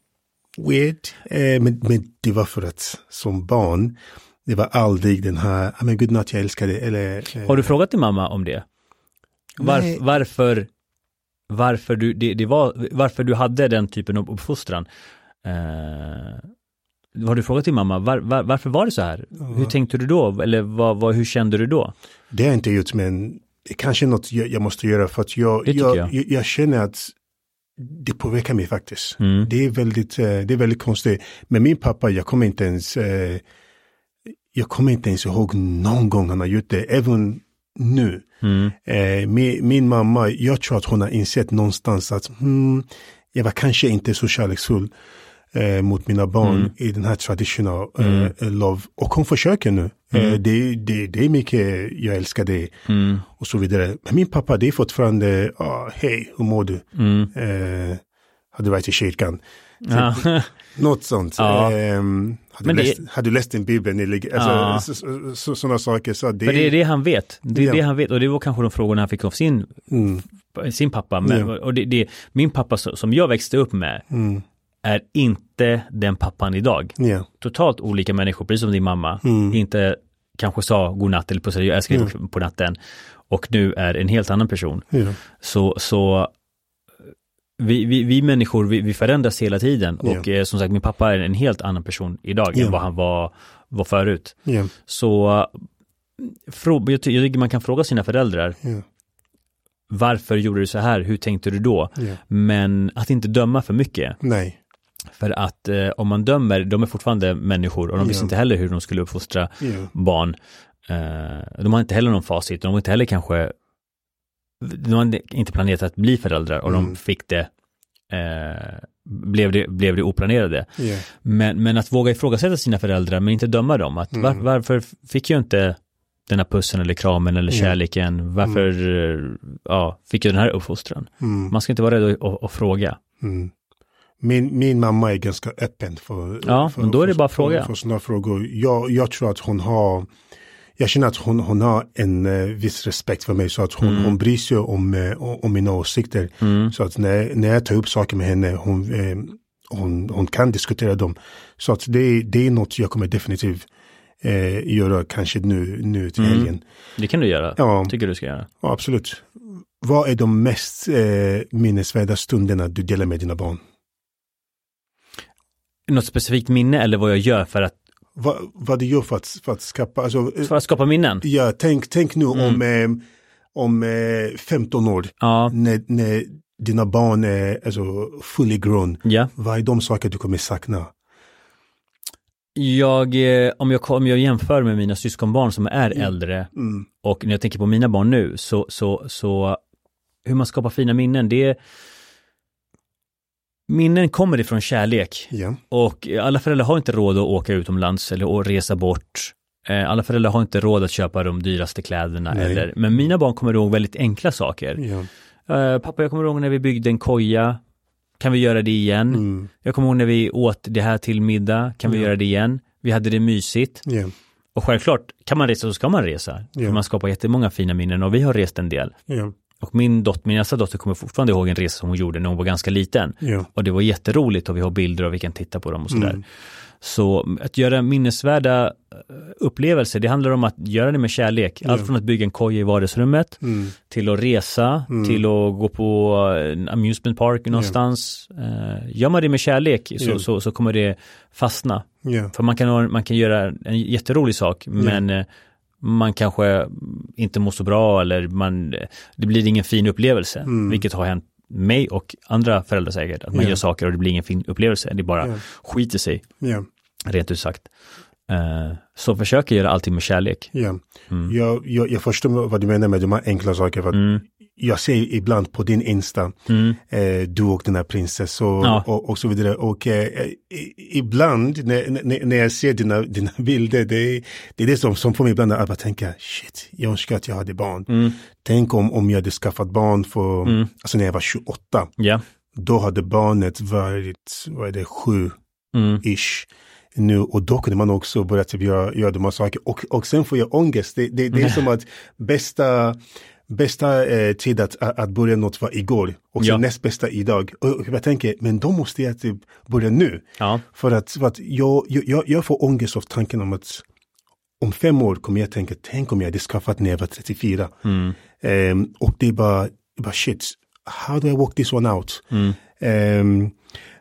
weird. Eh, men, men det var för att som barn, det var aldrig den här, ah, men godnatt jag älskar dig. Eller, eh, Har du frågat din mamma om det? Var, varför, varför, du, det, det var, varför du hade den typen av uppfostran? Eh, har du frågat din mamma, var, var, varför var det så här? Hur tänkte du då? Eller vad, vad, hur kände du då? Det har jag inte gjort, men det kanske är något jag, jag måste göra för att jag, jag. jag. jag känner att det påverkar mig faktiskt. Mm. Det är väldigt, eh, det är väldigt konstigt. Men min pappa, jag kommer inte ens, eh, jag kommer inte ens ihåg någon gång han har gjort det, även nu. Mm. Eh, min, min mamma, jag tror att hon har insett någonstans att hmm, jag var kanske inte så kärleksfull eh, mot mina barn Mm. i den här traditional eh, love. Och hon försöker nu. Eh, det, det, det är mycket, jag älskar dig Mm. och så vidare. Men min pappa, det är fortfarande, ah, hej, hur mår du? Mm. Eh, har du varit i kyrkan? Ja. [laughs] Något sånt. Ja. Ehm, har, du det- läst, har du läst din bibel nyligen? Alltså, Ja. så, så, så, sådana saker. Så det, Men det är det han vet. Det är Ja. det han vet och det var kanske de frågorna han fick av sin, Mm, sin pappa. Men, och det, det, min pappa som jag växte upp med mm, är inte den pappan idag. ja, Totalt olika människor, precis som din mamma. Mm. Inte kanske sa godnatt eller pussade, jag älskar Mm. på natten. Och nu är en helt annan person. ja, Så, så vi, vi, vi människor, vi, vi förändras hela tiden. Ja. Och eh, som sagt, min pappa är en helt annan person idag än vad han var, var förut. Så frå, jag, ty- jag tycker man kan fråga sina föräldrar, varför gjorde du så här, hur tänkte du då? ja. Men att inte döma för mycket. Nej, För att eh, om man dömer, de är fortfarande människor och de visste Ja. inte heller hur de skulle uppfostra ja, barn. Eh, de har inte heller någon facit, de har inte heller kanske, de har inte planerat att bli föräldrar och Mm. de fick det, eh, blev det, blev det oplanerade. ja, Men, men att våga ifrågasätta sina föräldrar men inte döma dem. Att var, Mm. varför fick jag inte den här pussen eller kramen eller kärleken? Varför eh, ja, fick jag den här uppfostran? mm, Man ska inte vara rädd att, att, att fråga. Min, min mamma är ganska öppen för, Ja, för, men då är det för, bara att fråga. För, för sådana frågor. Jag, jag tror att hon har, jag känner att hon, hon har en eh, viss respekt för mig så att hon, Mm. hon bryr sig om, eh, om mina åsikter. Mm. Så att när, när jag tar upp saker med henne, hon, eh, hon, hon kan diskutera dem. Så att det, det är något jag kommer definitivt eh, göra kanske nu, nu till Mm. helgen. Det kan du göra, Ja, tycker du ska göra. ja, absolut. Vad är de mest eh, minnesvärda stunderna du delar med dina barn? Något specifikt minne eller vad jag gör för att, Vad, vad du gör för att, för att skapa, alltså, eh, för att skapa minnen? ja, tänk, tänk nu Mm. om, eh, om eh, 15 år, Ja, när, när dina barn är alltså, fully grown. ja. Vad är de saker du kommer sakna? Jag, eh, om jag, om jag jämför med mina syskonbarn som är äldre Mm. och när jag tänker på mina barn nu så, så, så hur man skapar fina minnen, det är Minnen kommer ifrån kärlek Ja. och alla föräldrar har inte råd att åka utomlands eller att resa bort. Eh, Alla föräldrar har inte råd att köpa de dyraste kläderna Nej. eller, men mina barn kommer ihåg väldigt enkla saker. Eh, pappa, jag kommer ihåg när vi byggde en koja. kan vi göra det igen? Mm. Jag kommer ihåg när vi åt det här till middag, kan vi göra det igen? Vi hade det mysigt. Och självklart, kan man resa så ska man resa. Ja. För man skapar jättemånga fina minnen och vi har rest en del. Ja. Och min dotter, min äldsta dotter kommer fortfarande ihåg en resa som hon gjorde när hon var ganska liten. Ja. Och det var jätteroligt och vi har bilder och vi kan titta på dem och sådär. Mm. Så att göra minnesvärda eh, upplevelser, det handlar om att göra det med kärlek. Allt Ja. från att bygga en koja i vardagsrummet Mm. till att resa, Mm. till att gå på en amusement park någonstans. Eh, gör man det med kärlek så, Ja. så, så kommer det fastna. Ja. För man kan, ha- man kan göra en jätterolig sak, men eh, man kanske inte mår så bra eller man, det blir ingen fin upplevelse, Mm. vilket har hänt mig och andra föräldrar säkert, att man Ja. gör saker och det blir ingen fin upplevelse, det bara Ja. skiter sig, Ja. rent ut sagt. Eh, så försök göra allting med kärlek. Ja. Mm. Jag, jag, jag förstår vad du menar med de här enkla sakerna. För Mm. Jag ser ibland på din Insta, Mm. eh, du och den här prinsessan och, Ja. och, och så vidare. Och eh, ibland när, när, när jag ser dina, dina [laughs] bilder, det, är- det är det som, som får mig ibland att bara tänka, shit, jag önskar att jag hade barn. Mm. Tänk om, om jag hade skaffat barn för, Mm. alltså när jag var 28. Ja. Då hade barnet varit, vad är det, sju Mm. ish. Nu, och då kunde man också börja typ göra, göra de här saker. Och, och sen får jag ångest. Det, det, det är [laughs] som att bästa, bästa eh, tid att, att börja något var igår. Och Ja. näst bästa idag. Och jag tänker, men då måste jag typ börja nu. Ja. För att, för att jag, jag, jag får ångest av tanken om att om fem år kommer jag tänka, tänk om jag hade skaffat när jag var 34. Mm. Ehm, och det är bara, bara shit, how do I work this one out? Mm. Ehm,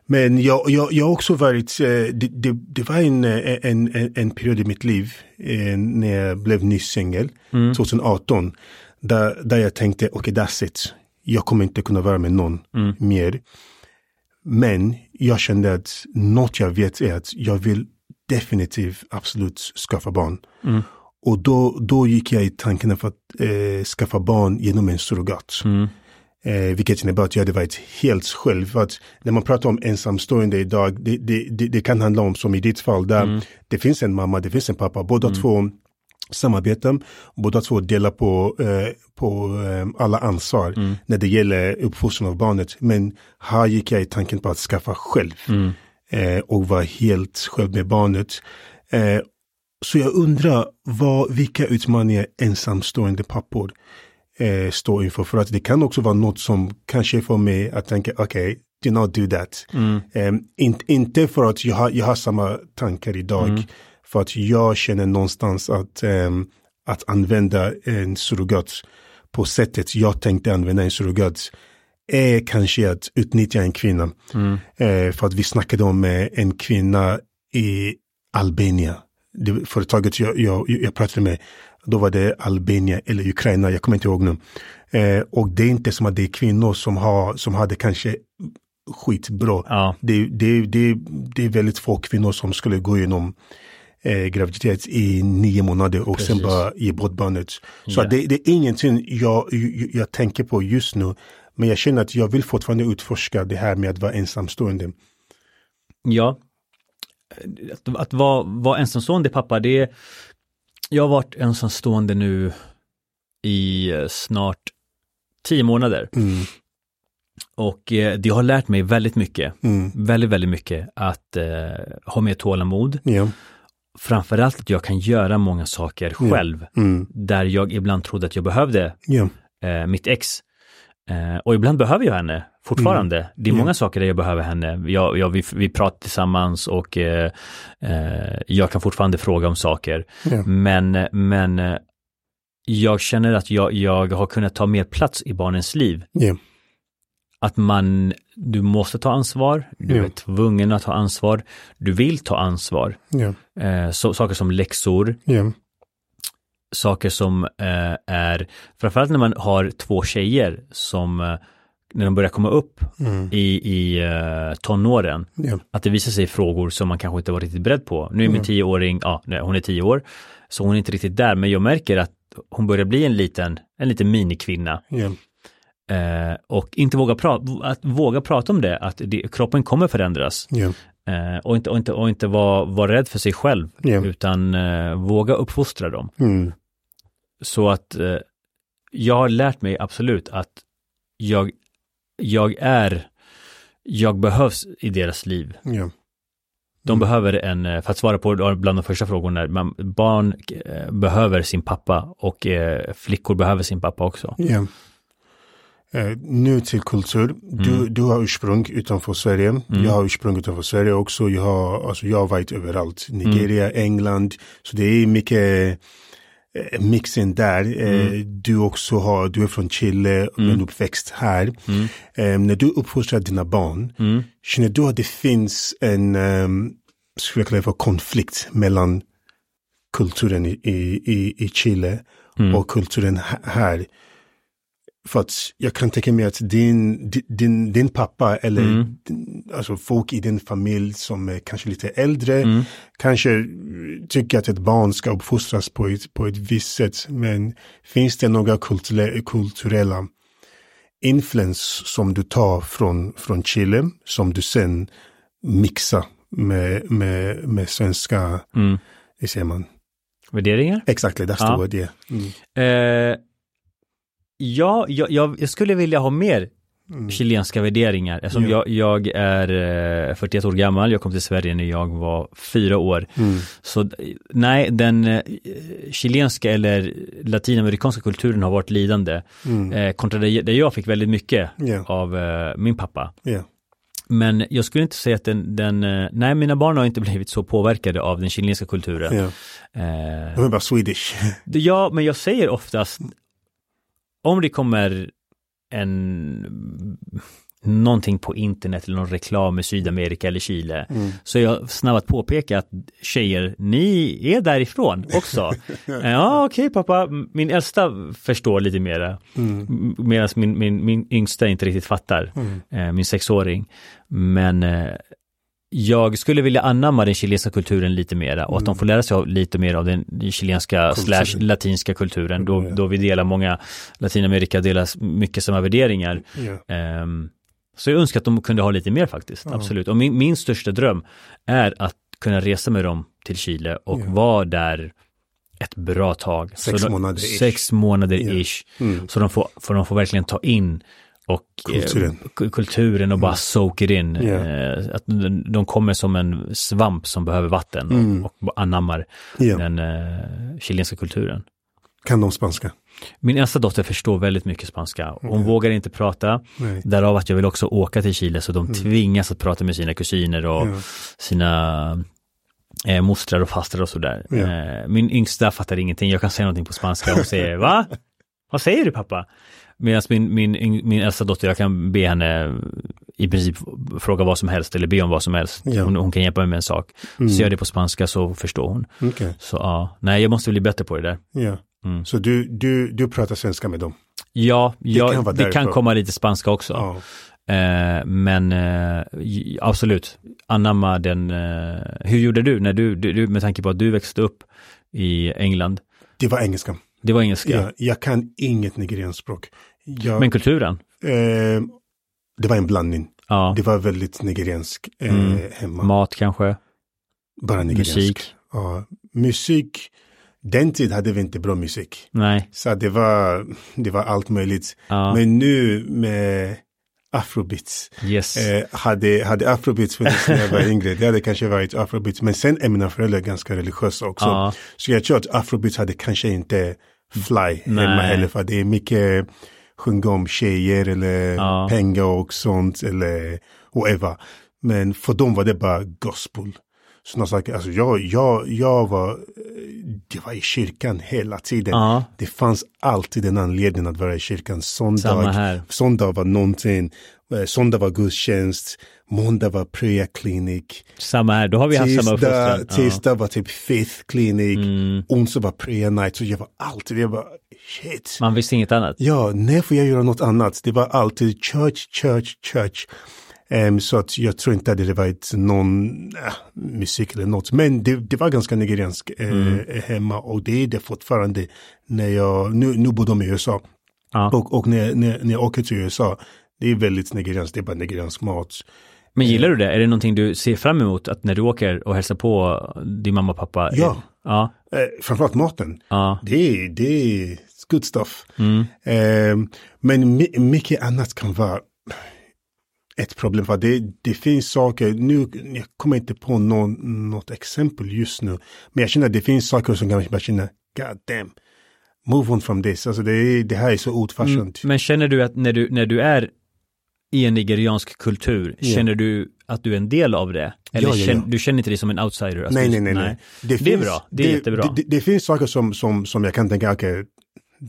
men jag, jag, jag har också varit, eh, det, det, det var en, eh, en, en, en period i mitt liv eh, när jag blev nyss singel, Mm. 2018, där, där jag tänkte, okej okay, that's it. Jag kommer inte kunna vara med någon Mm. mer. Men jag kände att något jag vet är att jag vill definitivt absolut skaffa barn. Mm. Och då, då gick jag i tanken för att eh, skaffa barn genom en surrogat. Mm. Eh, vilket innebär att jag hade varit helt själv. För att när man pratar om ensamstående idag, det, det, det, det kan handla om som i ditt fall, där Mm. det finns en mamma, det finns en pappa, båda två samarbetar, båda två delar på, eh, på eh, alla ansvar Mm. när det gäller uppfostran av barnet. Men här gick jag i tanken på att skaffa själv Mm. eh, och vara helt själv med barnet. Eh, så jag undrar vad, vilka utmaningar ensamstående pappor eh, står inför. För att det kan också vara något som kanske får mig att tänka, okej, okay, do not do that. Mm. Eh, in, inte för att jag har, jag har samma tankar idag, Mm. För att jag känner någonstans att, ehm, att använda en surrogat på sättet jag tänkte använda en surrogat är kanske att utnyttja en kvinna. Mm. Eh, för att vi snackade om eh, en kvinna i Albanien. Det företaget jag, jag, jag pratade med, då var det Albanien eller Ukraina, jag kommer inte ihåg nu. Eh, och det är inte som att det är kvinnor som har, som hade kanske skitbra. Ja. Det, det, det, det är väldigt få kvinnor som skulle gå igenom eh, graviditet i nio månader och sen Precis. bara ge bort barnet. Så Ja. det, det är ingenting jag, jag, jag tänker på just nu. Men jag känner att jag vill fortfarande utforska det här med att vara ensamstående. Ja. Att, att vara, vara ensamstående pappa, det är... Jag har varit ensamstående nu i eh, snart tio månader. Mm, Och eh, det har lärt mig väldigt mycket, mm, väldigt, väldigt mycket att eh, ha mer tålamod. ja, Framförallt att jag kan göra många saker själv, mm, där jag ibland trodde att jag behövde ja, eh, mitt ex. Eh, och ibland behöver jag henne fortfarande. Det är många saker där jag behöver henne. Jag, jag, vi, vi pratar tillsammans och eh, eh, jag kan fortfarande fråga om saker. ja, Men, men eh, jag känner att jag, jag har kunnat ta mer plats i barnens liv. Att man, du måste ta ansvar, du Ja. är tvungen att ta ansvar, du vill ta ansvar. ja, Eh, så, saker som läxor, ja, saker som eh, är, framförallt när man har två tjejer som, eh, när de börjar komma upp mm, i, i eh, tonåren, ja, att det visar sig frågor som man kanske inte var riktigt beredd på. Nu är min tioåring, ja, nej, hon är tio år, så hon är inte riktigt där, men jag märker att hon börjar bli en liten, en liten minikvinna. ja, Eh, och inte våga, prata, att våga prata om det, att det, kroppen kommer förändras. ja, Eh, och inte, och inte, och inte vara var rädd för sig själv, Ja. utan eh, våga uppfostra dem. mm, Så att eh, jag har lärt mig absolut att jag, jag är jag behövs i deras liv. Ja. De behöver en, eh, för att svara på bland de första frågorna, man, barn eh, behöver sin pappa och flickor behöver sin pappa också. Eh, nu till kultur. Du, Mm. du har ursprung utanför Sverige. Jag har ursprung utanför Sverige också. Jag har, alltså, jag har varit överallt. Nigeria, Mm. England. Så det är mycket eh, mixen där. Eh, Mm. Du också har, du är från Chile, men uppväxt här. Eh, när du uppfostrar dina barn, Mm. känner du att det finns en, um, skulle jag kalla det för konflikt mellan kulturen i, i, i, i Chile Mm. och kulturen här? För att jag kan tänka mig att din, di- din, din pappa eller Mm. din, alltså folk i din familj som är kanske lite äldre Mm. kanske eh, tycker att ett barn ska uppfostras på ett, på ett visst sätt. Men finns det några kulturella, kulturella influens som du tar från, från Chile som du sen mixar med, med, med svenska, Mm. hur säger man? Värderingar? Exakt, that's Ja. the word, yeah. Mm. Eh, ja, jag, jag, skulle vilja ha mer Mm. chilenska värderingar. Eftersom Ja. jag, jag är eh, 41 år gammal, jag kom till Sverige när jag var fyra år. Mm. Så eh, nej, den eh, chilenska eller latinamerikanska kulturen har varit lidande. Mm. Eh, kontra det, det jag fick väldigt mycket Ja. av eh, min pappa. Ja. Men jag skulle inte säga att den, den eh, nej mina barn har inte [laughs] blivit så påverkade av den chilenska kulturen. Ja. Eh, De är bara Swedish. Ja, men jag säger oftast om det kommer en någonting på internet eller någon reklam i Sydamerika eller Chile Mm. så jag snabb att påpeka att tjejer, ni är därifrån också. [laughs] ja, okej pappa, min äldsta förstår lite mera Mm. medan min, min, min yngsta inte riktigt fattar, Mm. eh, min sexåring. Men eh, jag skulle vilja anamma den chilenska kulturen lite mera och att de får lära sig lite mer av den chilenska Mm. Slash latinska kulturen då, då vi delar många, Latinamerika delar mycket samma värderingar. Ja. Ehm, så jag önskar att de kunde ha lite mer faktiskt, Ja. absolut. Och min, min största dröm är att kunna resa med dem till Chile och Ja. vara där ett bra tag. Sex månader ish. Sex månader ish. Mm. Så de får, får de får verkligen ta in och Kulturen. eh, ku- kulturen och bara soak it in. Eh, att de kommer som en svamp som behöver vatten Mm. och, anammar Ja. den eh, chilenska kulturen. Kan de spanska? Min äldsta dotter förstår väldigt mycket spanska. Hon Mm. vågar inte prata. Nej. Därav att jag vill också åka till Chile så de tvingas att prata med sina kusiner och Ja. sina eh, mostrar och fastrar och sådär. Ja. Eh, min yngsta fattar ingenting. Jag kan säga någonting på spanska hon säger va? Vad säger du pappa? Medan min, min, min äldsta dotter, jag kan be henne i princip fråga vad som helst eller be om vad som helst. Ja. Hon, hon kan hjälpa mig med en sak. Mm. Så gör jag det på spanska så förstår hon. Okej. Så ja, nej jag måste bli bättre på det där. Ja. Mm. Så du, du, du pratar svenska med dem? Ja, ja kan vara det kan komma lite spanska också. Ja. Eh, men eh, absolut, anamma den, eh, hur gjorde du när du, du, du, med tanke på att du växte upp i England? Det var engelska. Det var engelska, Ja, jag kan inget nigerianskt språk. Jag, men kulturen? eh, det var en blandning. Ja, Det var väldigt nigeriansk eh, Mm. hemma. mat kanske, Bara nigeriansk. musik? Ja, musik. Den tid hade vi inte bra musik. Nej, Så det var, det var allt möjligt. ja, Men nu med afrobeats. yes. Eh, hade, hade afrobeats funnits när jag var yngre, det hade kanske varit afrobeats. Men sen är mina föräldrar ganska religiösa också. ja, Så jag tror att afrobeats hade kanske inte fly hemma Nej. heller. För det är mycket sjunga om tjejer eller Ja. pengar och sånt eller whatever. Men för dem var det bara gospel. Sådana saker. Alltså jag, jag, jag var, det var i kyrkan hela tiden. ja, Det fanns alltid en anledning att vara i kyrkan. samma Söndag, var någonting. Eh, Söndag var gudstjänst. Måndag var prayer clinic. Samma här, då har vi haft samma Tisdag, uppfostran. tisdag var typ faith clinic. Ja. Mm, Onsdag var prayer night. Så jag var alltid, jag var shit. man visste inget annat. Ja, när får jag göra något annat? Det var alltid church, church, church. Em, så att jag tror inte att det varit någon äh, musik eller något. Men det, det var ganska nigeriansk eh, Mm. hemma och det är det fortfarande. När jag, nu, nu bor de i USA. Ja. Och, och när, när, när jag åker till USA, det är väldigt nigerianskt, det är bara nigeriansk mat. Men gillar du det? Är det någonting du ser fram emot att när du åker och hälsar på din mamma och pappa? Ja. Ja, Eh, framförallt maten. ja, Det är, det är good stuff. mm, Eh, men my, mycket annat kan vara, ett problem. För det, det finns saker, nu jag kommer inte på någon, något exempel just nu. Men jag känner att det finns saker som kanske bara känner, god damn. Move on from this. Alltså det, det här är så old. Mm, men känner du att när du, när du är i en nigeriansk kultur, yeah. känner du att du är en del av det? Eller ja, ja, ja. Känner, du känner inte dig som en outsider? Alltså, nej, nej, nej, nej. Det, det finns, är bra, det är det, jättebra. Det, det, finns saker som, som, som jag kan tänka, okej, okay,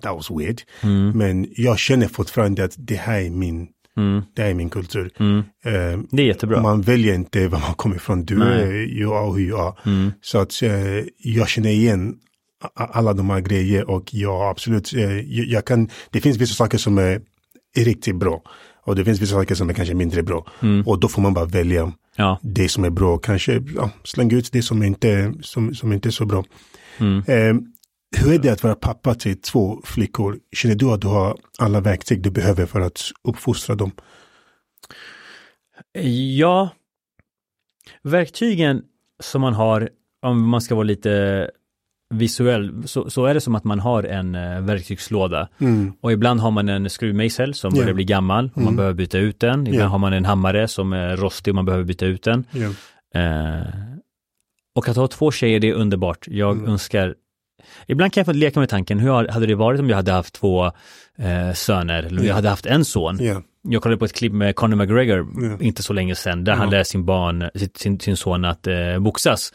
that was weird. Mm. Men jag känner fortfarande att det här är min, mm. det är min kultur. Mm. Uh, det är jättebra. Man väljer inte var man kommer ifrån, du Nej. är, jag är hur jag. Mm. Så att uh, jag känner igen alla de här grejer och ja, absolut, uh, jag kan, det finns vissa saker som är, är riktigt bra. Och det finns vissa saker som är kanske mindre bra. Mm. Och då får man bara välja ja. det som är bra. Kanske ja, slänga ut det som inte, som, som inte är så bra. Mm. Eh, hur är det att vara pappa till två flickor? Känner du att du har alla verktyg du behöver för att uppfostra dem? Ja, verktygen som man har, om man ska vara lite visuell, så, så är det som att man har en uh, verktygslåda. Mm. Och ibland har man en skruvmejsel som yeah. börjar bli gammal och mm. man behöver byta ut den. Ibland yeah. har man en hammare som är rostig och man behöver byta ut den. Yeah. Uh, och att ha två tjejer, det är underbart. Jag mm. önskar Ibland kan jag få leka med tanken, hur hade det varit om jag hade haft två eh, söner, eller om jag hade haft en son? Yeah. Jag kollade på ett klipp med Conor McGregor yeah. inte så länge sedan, där han lär sin barn, sin, sin son att eh, boxas.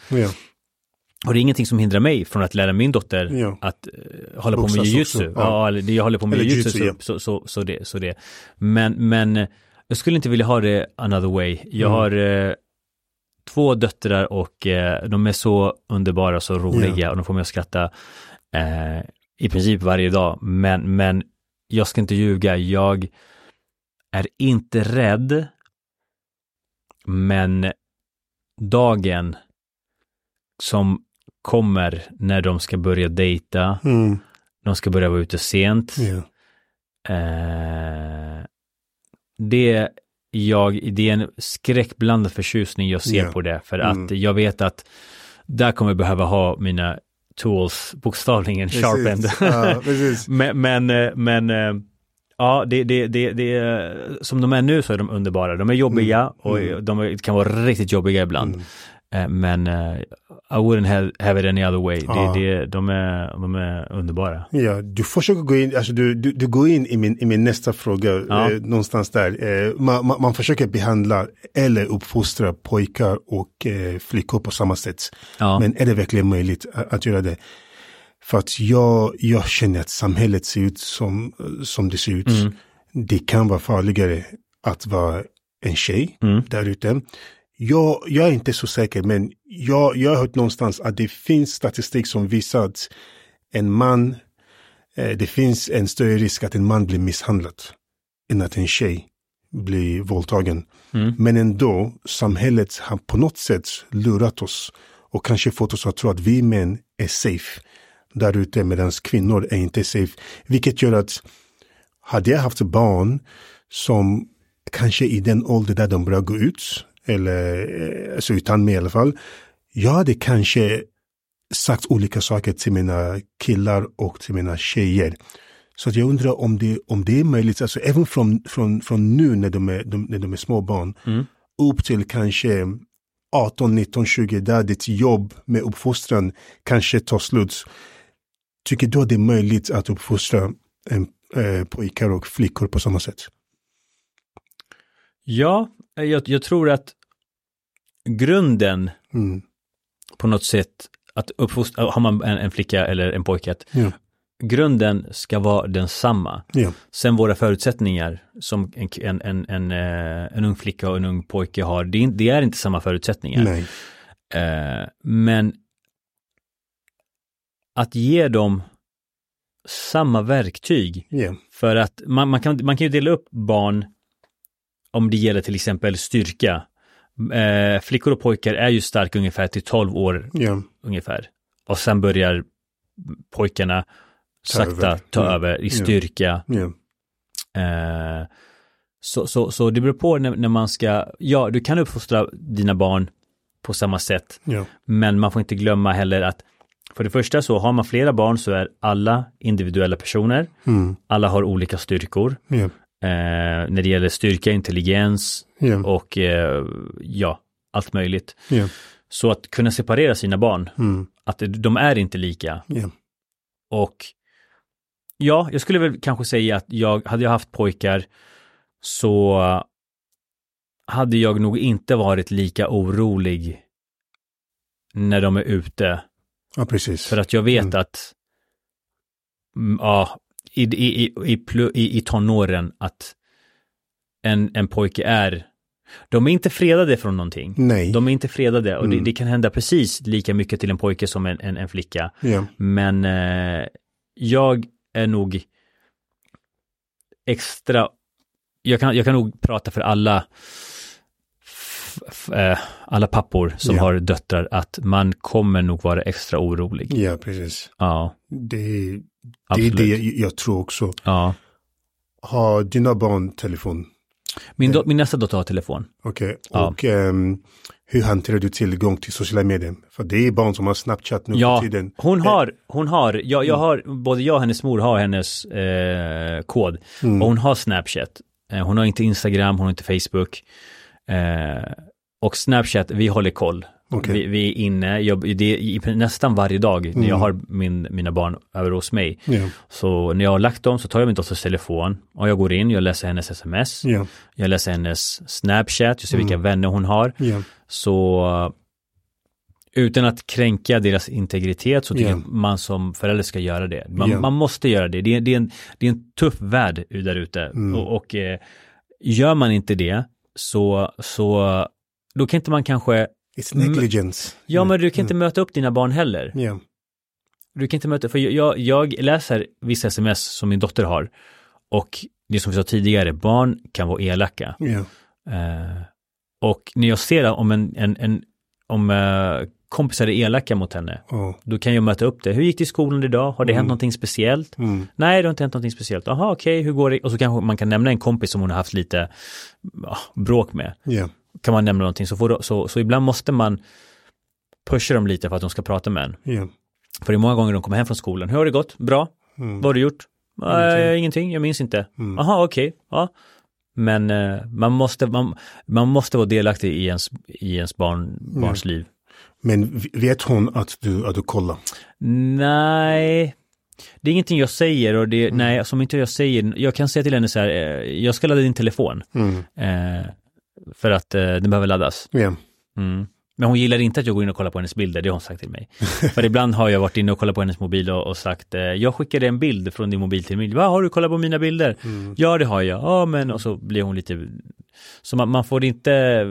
Och det är ingenting som hindrar mig från att lära min dotter ja. att uh, hålla Boxas på med jujutsu. Ja. ja, eller jag håller på med jujutsu, ja. så, så, så, det, så det. Men, men jag skulle inte vilja ha det another way. Jag mm. har uh, två döttrar och uh, de är så underbara, så roliga yeah. och de får mig att skratta i princip varje dag. Men, men jag ska inte ljuga, jag är inte rädd. Men dagen som kommer när de ska börja dejta. Mm. De ska börja vara ute sent. Yeah. Eh, det, jag, det är en skräckblandad förtjusning jag ser yeah. på det. För mm. att jag vet att där kommer jag behöva ha mina tools, bokstavligen sharpened. Ja, [laughs] men, men, eh, men eh, ja, det, det, det, det, som de är nu så är de underbara. De är jobbiga mm. och mm. de kan vara riktigt jobbiga ibland. Eh, men uh, I wouldn't have, have it any other way. Ja. Det, det, de, är, de är underbara. Ja, du försöker gå in, alltså du, du, du går in i min, i min nästa fråga, ja. eh, någonstans där. Eh, man, man, man, försöker behandla eller uppfostra pojkar och eh, flickor på samma sätt. Ja. Men är det verkligen möjligt att, att göra det? För att jag, jag känner att samhället ser ut som, som det ser ut. Mm. Det kan vara farligare att vara en tjej mm. där ute jag, jag är inte så säker, men jag, jag har hört någonstans att det finns statistik som visar att en man, eh, det finns en större risk att en man blir misshandlad än att en tjej blir våldtagen. Mm. Men ändå, samhället har på något sätt lurat oss och kanske fått oss att tro att vi män är safe där ute medan kvinnor är inte safe. Vilket gör att hade jag haft barn som kanske i den ålder där de börjar gå ut eller eh, alltså utan mig i alla fall. Jag hade kanske sagt olika saker till mina killar och till mina tjejer. Så att jag undrar om det, om det är möjligt, alltså även från, från, från nu när de är, de, när de är små barn, mm. upp till kanske 18, 19, 20, där ditt jobb med uppfostran kanske tar slut. Tycker du att det är möjligt att uppfostra en, eh, pojkar och flickor på samma sätt? Ja, jag, jag tror att grunden mm. på något sätt att uppfostra, har man en, en flicka eller en pojke, ja. grunden ska vara densamma. Ja. Sen våra förutsättningar som en, en, en, en, eh, en ung flicka och en ung pojke har, det är, det är inte samma förutsättningar. Nej. Eh, men att ge dem samma verktyg. Yeah. För att man, man, kan, man kan ju dela upp barn om det gäller till exempel styrka eh, flickor och pojkar är ju starka ungefär till 12 år yeah. ungefär. Och sen börjar pojkarna ta sakta ta yeah. över i styrka. Yeah. Eh, så, så, så det beror på när, när, man ska, ja du kan uppfostra dina barn på samma sätt. Men man får inte glömma heller att för det första så har man flera barn så är alla individuella personer. Mm. Alla har olika styrkor. Eh, när det gäller styrka, intelligens Ja. och eh, ja, allt möjligt. Ja. Så att kunna separera sina barn, Mm. att de är inte lika. Ja. Och ja, jag skulle väl kanske säga att jag, hade jag haft pojkar så hade jag nog inte varit lika orolig när de är ute. ja, precis. För att jag vet Mm. att mm, ja, i, i, i, i, i, tonåren att en, en pojke är de är inte fredade från någonting. Nej. De är inte fredade och det, Mm. det kan hända precis lika mycket till en pojke som en, en, en flicka. Ja. Men eh, jag är nog extra, jag kan, jag kan nog prata för alla, eh, alla pappor som Ja. har döttrar att man kommer nog vara extra orolig. ja, precis. Ja, Det, det är absolut. det jag, tror också. Ja. Har dina barn telefon? Min, do, min nästa dotter har telefon. Okej. Ja. Och ehm, hur hanterar du tillgång till sociala medier? För det är barn som har Snapchat nu Ja, för tiden. hon har, hon har, jag, Mm. jag har, både jag och hennes mor har hennes eh, kod. Mm. Och hon har Snapchat. Eh, hon har inte Instagram, hon har inte Facebook. Eh, och Snapchat, vi håller koll. Okej. Vi, vi är inne, jag, det nästan varje dag när jag Mm. har min, mina barn över hos mig. Ja. Så när jag har lagt dem så tar jag min dotters telefon och jag går in, jag läser hennes sms, Ja. jag läser hennes Snapchat, jag ser vilka Mm. vänner hon har. Ja. Så utan att kränka deras integritet så tycker Ja. jag man som förälder ska göra det. Man, man måste göra det. Det är, det, är en, det är en tuff värld där ute. Mm. Och, och eh, gör man inte det så, så då kan inte man kanske, It's negligence. ja men du kan inte möta upp dina barn heller. Ja. Du kan inte möta, för jag, jag läser vissa sms som min dotter har och det som vi sa tidigare, barn kan vara elaka. Ja. Eh, och när jag ser om en, en, en om eh, kompisar är elaka mot henne, Ja. då kan jag möta upp det. Hur gick det i skolan idag? Har det hänt Mm. någonting speciellt? Mm. Nej, det har inte hänt någonting speciellt. Jaha, okej, hur går det? Och så kanske man kan nämna en kompis som hon har haft lite ja, bråk med. Ja. Kan man nämna någonting så, får, så, så ibland måste man pusha dem lite för att de ska prata med en. Ja. För det är många gånger de kommer hem från skolan. Hur har det gått? Bra? Mm. Vad har du gjort? Ingenting. Äh, ingenting, jag minns inte. Mm. Okej. Ja. Men eh, man, måste, man, man måste vara delaktig i ens, i ens barn, barns liv. Men vet hon att du, att du kollar? Nej, det är ingenting jag säger och det, nej, som inte jag säger, jag kan säga till henne så här, eh, jag ska ladda din telefon Mm. eh, för att eh, den behöver laddas. Ja. Mm. Men hon gillar inte att jag går in och kollar på hennes bilder, det har hon sagt till mig. [laughs] för ibland har jag varit inne och kollat på hennes mobil och, och sagt, eh, jag skickade en bild från din mobil till min, vad har du kollat på mina bilder? Mm. Ja, det har jag. Ja, men och så blir hon lite, så man, man får inte,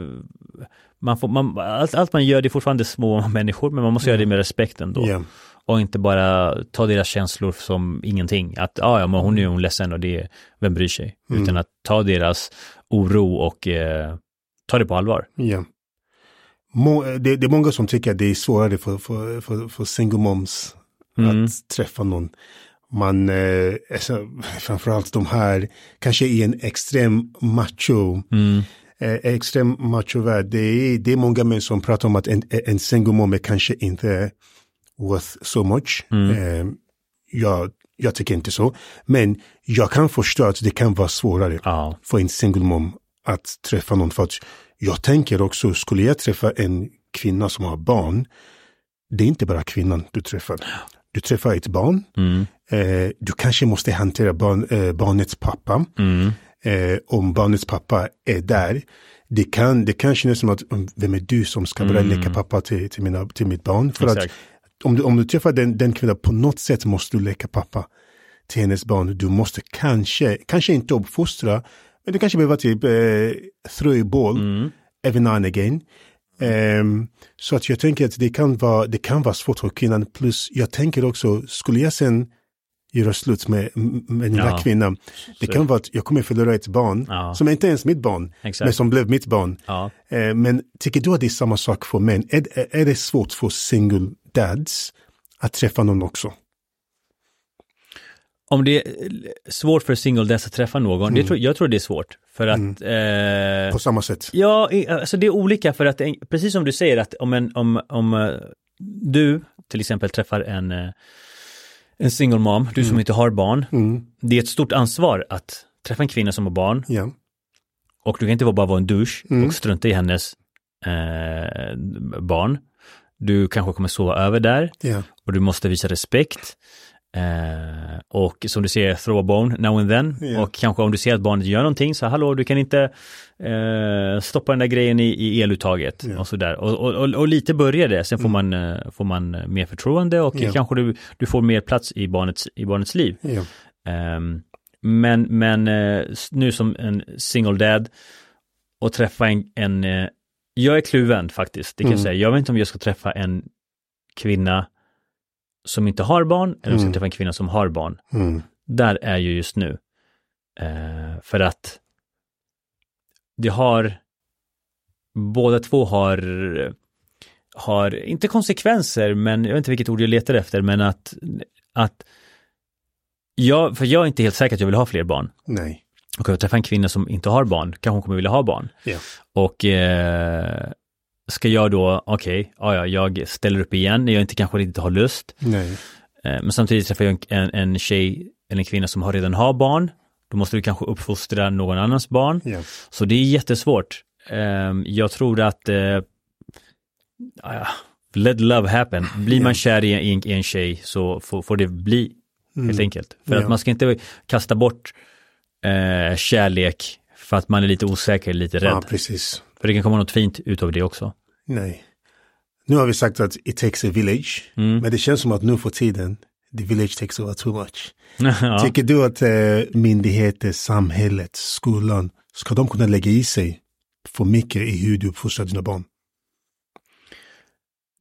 man får, man, allt, allt man gör, det är fortfarande små [laughs] människor, men man måste göra det med respekt ändå. Ja. Och inte bara ta deras känslor som ingenting. Att ah, ja, men hon är hon ledsen och det, vem bryr sig? Mm. Utan att ta deras oro och eh, ta det på allvar. Ja. Må, det, det är många som tycker att det är svårare för, för, för, för single moms Mm. att träffa någon. Man, eh, alltså, [laughs] framförallt de här, kanske i en extrem macho, Mm. eh, extrem machovärld. Det är, det är många män som pratar om att en, en single mom är kanske inte worth so much. Mm. Eh, jag, jag tycker inte så. Men jag kan förstå att det kan vara svårare Ja, för en single mom att träffa någon. För att jag tänker också, skulle jag träffa en kvinna som har barn, det är inte bara kvinnan du träffar. Du träffar ett barn, mm. eh, du kanske måste hantera barn, eh, barnets pappa. Mm. Eh, om barnets pappa är där, det kan, det kan kännas som att, um, vem är du som ska börja Mm. leka pappa till, till, mina, till mitt barn? För att Exakt. om du, om du träffar den, den kvinnan, på något sätt måste du leka pappa till hennes barn. Du måste kanske, kanske inte uppfostra, men du kanske behöver typ eh, throw a ball Mm. every now and again. Ehm, så att jag tänker att det kan, vara, det kan vara svårt för kvinnan. Plus jag tänker också, skulle jag sen göra slut med, med den Ja. där kvinnan, det Så- kan vara att jag kommer förlora ett barn, Ja. som inte ens mitt barn, men Exakt. som blev mitt barn. Ja. Eh, men tycker du att det är samma sak för män? Är, är- är det svårt för single dads att träffa någon också? Om det är svårt för single dads att träffa någon, Mm. tror, jag tror det är svårt. För att eh, På samma sätt? Ja, alltså det är olika för att, precis som du säger att om, en, om, om eh, du till exempel träffar en, eh, en single mom, du som inte har barn, Mm. det är ett stort ansvar att träffa en kvinna som har barn Ja. och du kan inte bara vara en douche Mm. och strunta i hennes eh, barn. Du kanske kommer sova över där Ja. och du måste visa respekt. Eh, och som du ser, throw a bone now and then. Ja. Och kanske om du ser att barnet gör någonting, så hallå, du kan inte eh, stoppa den där grejen i, i eluttaget Ja. och sådär. Och, och, och, och lite börjar det, sen får, man, eh, får man eh, mer förtroende och Ja. kanske du, du får mer plats i barnets, i barnets liv. Ehm, men men eh, nu som en single dad och träffa en, en eh, jag är kluven faktiskt, det kan jag Mm. säga. Jag vet inte om jag ska träffa en kvinna som inte har barn eller om jag ska Mm. träffa en kvinna som har barn. Mm. Där är jag just nu. Eh, för att det har, båda två har, har, inte konsekvenser, men jag vet inte vilket ord jag letar efter, men att, att jag, för jag är inte helt säker att jag vill ha fler barn. Nej. Och jag träffar en kvinna som inte har barn, kanske hon kommer vilja ha barn. Ja. Och eh, ska jag då, okej, ja, ja, jag ställer upp igen när jag inte kanske riktigt har lust. Nej. Eh, men samtidigt träffar jag en, en, en tjej eller en kvinna som har redan har barn. Då måste du kanske uppfostra någon annans barn. Ja. Så det är jättesvårt. Eh, jag tror att eh, let love happen. Blir man kär i en, i en tjej så får, får det bli helt Mm. enkelt. För Ja. att man ska inte kasta bort eh, kärlek för att man är lite osäker, lite rädd. Ja, precis. För det kan komma något fint utav det också. Nej. Nu har vi sagt att it takes a village. Mm. Men det känns som att nu för tiden, the village takes over too much. [laughs] ja. Tycker du att eh, myndigheter, samhället, skolan, ska de kunna lägga i sig för mycket i hur du uppfostrar dina barn?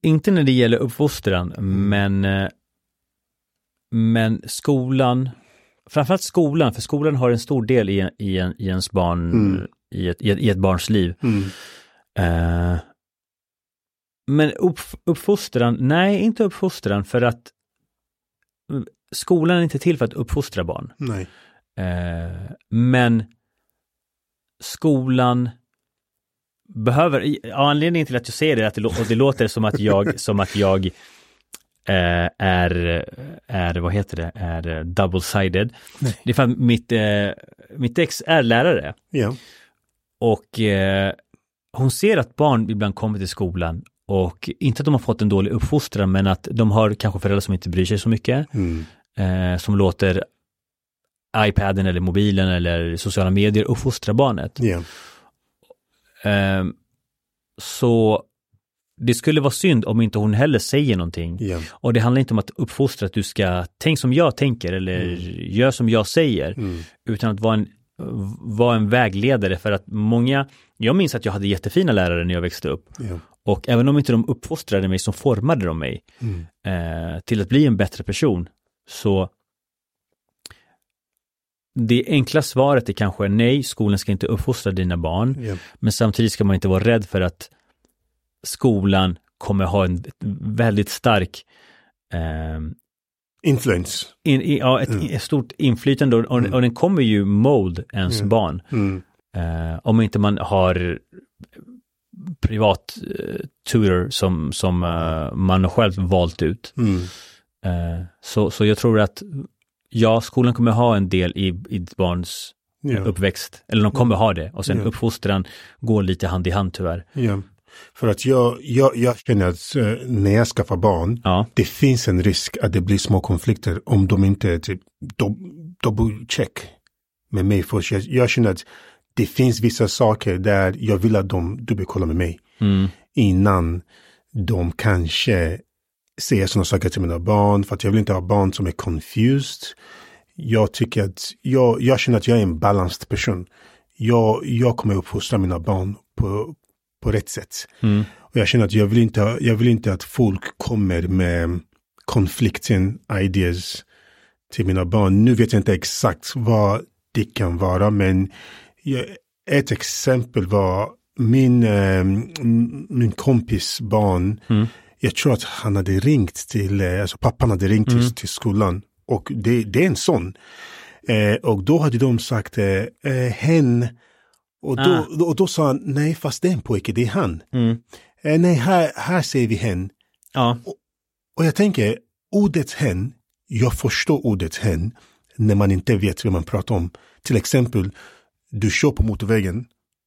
Inte när det gäller uppfostran, men, eh, men skolan, framförallt skolan, för skolan har en stor del i, i, en, i ens barn, Mm. i, ett, i, ett, barns liv. Mm. Eh, men upp, uppfostran, nej inte uppfostran för att mm, skolan är inte till för att uppfostra barn. Nej. Eh, men skolan behöver, ja, anledningen till att jag säger det är att det, och det låter som att jag, [laughs] som att jag eh, är, är, vad heter det, är double-sided. Nej. Det är för att mitt, eh, mitt ex är lärare Ja. och eh, hon ser att barn ibland kommer till skolan och inte att de har fått en dålig uppfostran men att de har kanske föräldrar som inte bryr sig så mycket Mm. eh, som låter iPaden eller mobilen eller sociala medier uppfostra barnet. Eh, så det skulle vara synd om inte hon heller säger någonting. Ja. Och det handlar inte om att uppfostra att du ska, tänk som jag tänker eller gör som jag säger, Mm. utan att vara en, vara en vägledare för att många, jag minns att jag hade jättefina lärare när jag växte upp. Ja. Och även om inte de uppfostrade mig så formade de mig Mm. eh, till att bli en bättre person. Så det enkla svaret är kanske nej, skolan ska inte uppfostra dina barn. Ja. Men samtidigt ska man inte vara rädd för att skolan kommer ha en väldigt stark ehm, Influence. in, i, ja, ett, Mm. ett stort inflytande och, och, och den kommer ju mold ens Mm. barn. Mm. Eh, om inte man har privat eh, tutor som, som eh, man själv valt ut. Mm. Eh, så, så jag tror att ja, skolan kommer ha en del i, i barns Ja. uppväxt. Eller de kommer ha det. Och sen Ja. uppfostran går lite hand i hand tyvärr. Ja. För att jag, jag, jag känner att när jag skaffar barn, Ja, det finns en risk att det blir små konflikter om de inte är typ dubbelcheck med mig först. Jag, jag känner att det finns vissa saker där jag vill att de dubbelkollar med mig mm, innan de kanske säger sådana saker till mina barn för att jag vill inte ha barn som är confused. Jag tycker att jag, jag känner att jag är en balanced person. Jag, jag kommer uppfostra mina barn på, på rätt sätt. mm, Och jag känner att jag vill inte, jag vill inte att folk kommer med conflicting ideas till mina barn. Nu vet jag inte exakt vad det kan vara, men ett exempel var min, eh, min kompis barn. Mm. Jag tror att han hade ringt till, eh, alltså pappan hade ringt till, till skolan. Och det, det är en sån. Eh, och då hade de sagt eh, eh, hen. Och då, Ah. då, och då sa han, nej fast det är en pojke, det är han. mm. Eh, nej, här, här ser vi hen. Ja, Och jag tänker, ordet hen, jag förstår ordet hen. när man inte vet vad man pratar om. Till exempel, du kör på motorvägen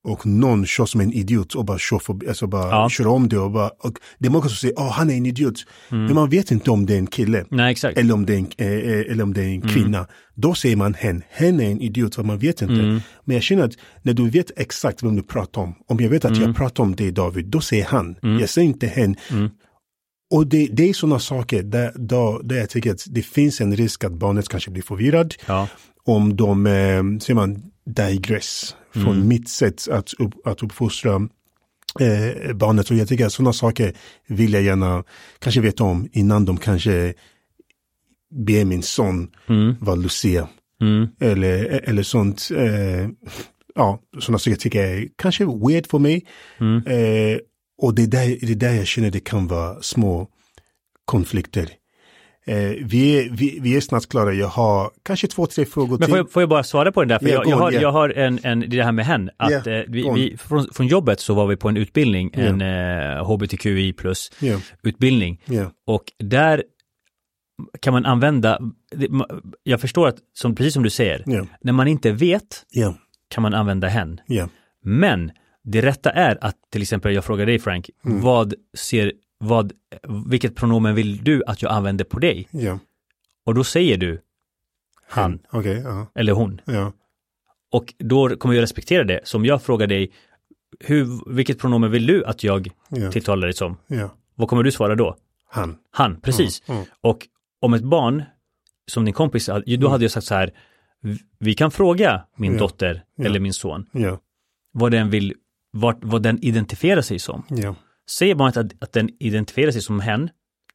och någon kör som en idiot och bara kör, för, alltså bara Ja. kör om det och bara, och det är många som säger, oh, han är en idiot. Mm. Men man vet inte om det är en kille. Nej. Eller om det är en, eh, eh, eller om det är Mm. en kvinna. Då säger man hen. Hen är en idiot för man vet inte. Mm. Men jag känner att när du vet exakt vem du pratar om. Om jag vet att Mm. jag pratar om dig David, då säger han. Jag säger inte hen. Mm. Och det, det är sådana saker där, där, där jag tycker att det finns en risk att barnet kanske blir förvirrad. Ja. Om de, eh, säger man, digress från Mm. mitt sätt att, upp, att uppfostra eh, barnet. Och jag tycker att sådana saker vill jag gärna kanske veta om innan de kanske ber min son Mm. vara Lucia. Mm. Eller, eller sånt. Eh, ja, sådana saker tycker jag är kanske weird för mig. Mm. Eh, och det är, där, det är där jag känner det kan vara små konflikter. Eh, vi, är, vi, vi är snart klara. Jag har kanske två, tre frågor Men till. får jag, får jag bara svara på den där? För Ja, jag, jag, on, har, yeah. jag har en, en, det här med hen, att Yeah, eh, vi, vi, från, från jobbet så var vi på en utbildning, Yeah. en eh, HBTQI plus utbildning. Och där kan man använda, jag förstår att, som, precis som du säger, när man inte vet kan man använda hen. Men det rätta är att till exempel jag frågar dig Frank, Mm. vad ser, vad, vilket pronomen vill du att jag använder på dig? ja. Och då säger du han Okej, ja, eller hon. ja, Och då kommer jag respektera det. Så om jag frågar dig, hur, vilket pronomen vill du att jag ja, tilltalar dig som? ja. Vad kommer du svara då? Han. Han, precis. Mm, mm. Och om ett barn, som din kompis, då hade jag sagt så här, vi kan fråga min Ja. dotter eller min son vad den vill, vad, vad den identifierar sig som. Säger barnet att, att den identifierar sig som hen,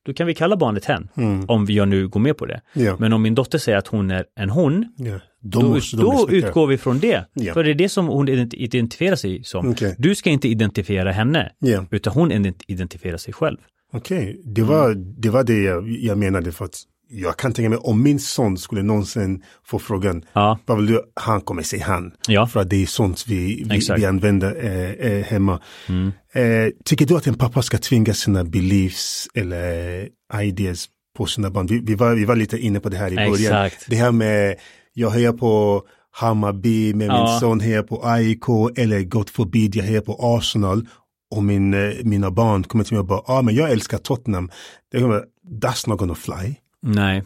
då kan vi kalla barnet hen, Mm, om jag nu går med på det. ja, Men om min dotter säger att hon är en hon, ja. Då, då, utgår vi från det. Ja. För det är det som hon ident- identifierar sig som. Okej. Du ska inte identifiera henne, utan hon ident- identifierar sig själv. okej. Det, var, Mm. det var det jag, jag menade för att jag kan tänka mig om min son skulle någonsin få frågan Ja, vad vill du? Han kommer säga han. ja. För att det är sånt vi, vi, vi använder eh, eh, hemma. Mm. Eh, tycker du att en pappa ska tvinga sina beliefs eller ideas på sina barn? Vi, vi, var, vi var lite inne på det här i början. Exakt. Det här med, jag hejar på Hammarby, med min Ja. son hejar på AIK eller gott förbid, jag hejar på Arsenal. Och min, eh, mina barn kommer till mig och bara, ja ah, men jag älskar Tottenham. Det kommer, That's not gonna fly. Nej.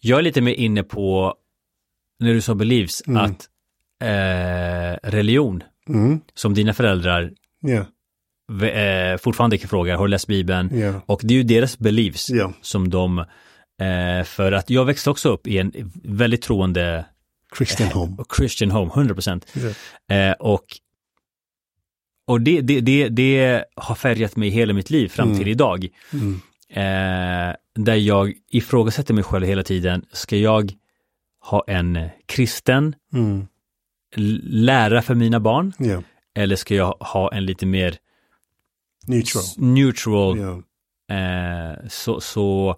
Jag är lite mer inne på, när du sa beliefs, Mm. att eh, religion, Mm. som dina föräldrar v- eh, fortfarande kan fråga, har du läst Bibeln? ja, Och det är ju deras beliefs ja. som de, eh, för att jag växte också upp i en väldigt troende Christian home. Christian home, 100%. Ja. Eh, och och det, det, det, det har färgat mig hela mitt liv fram till Mm. idag. Mm. Eh, där jag ifrågasätter mig själv hela tiden. Ska jag ha en kristen Mm. lära för mina barn? Ja, Eller ska jag ha en lite mer neutral. neutral Ja. Eh, så, så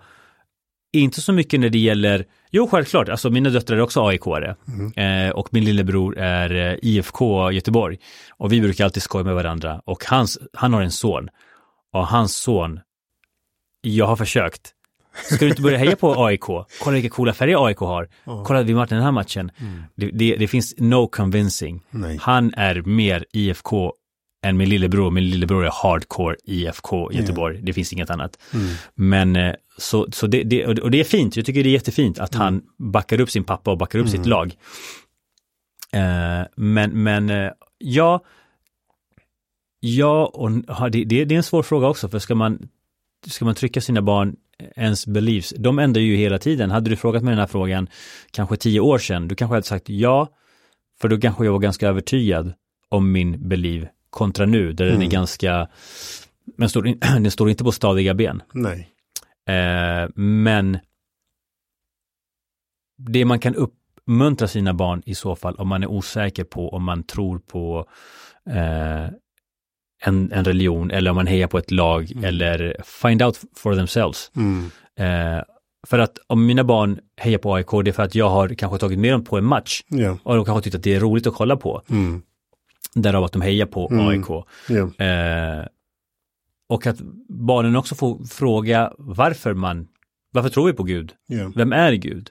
inte så mycket när det gäller, jo självklart, alltså mina döttrar är också AIK-are Mm. eh, och min lillebror är eh, IFK Göteborg och vi brukar alltid skoja med varandra och hans, han har en son och hans son, jag har försökt, ska du inte börja heja på AIK? Kolla vilka coola färger AIK har, Ja. kolla vi i den här matchen. Mm. Det, det, det finns no convincing. Nej. Han är mer IFK än min lillebror. Min lillebror är hardcore IFK Göteborg. Det finns inget annat. Mm. Men eh, så, så det, det, och det är fint. Jag tycker det är jättefint att Mm. han backar upp sin pappa och backar upp sitt lag. Eh, men, men eh, ja, ja, och det, det, det är en svår fråga också, för ska man, ska man trycka sina barn ens beliefs, de ändrar ju hela tiden. Hade du frågat mig den här frågan kanske tio år sedan, du kanske hade sagt ja, för då kanske jag var ganska övertygad om min belief kontra nu, där den är Mm. ganska, men står, [clears throat] den står inte på stadiga ben. Nej. Eh, men det man kan uppmuntra sina barn i så fall om man är osäker på om man tror på eh, en, en religion eller om man hejar på ett lag Mm. eller find out for themselves. Mm. Eh, för att om mina barn hejar på AIK det är för att jag har kanske tagit med dem på en match Ja. och de kanske tyckt att det är roligt att kolla på. Mm. Därav att de hejar på Mm. AIK. Ja. Eh, och att barnen också får fråga varför man, varför tror vi på Gud? Ja. Vem är Gud?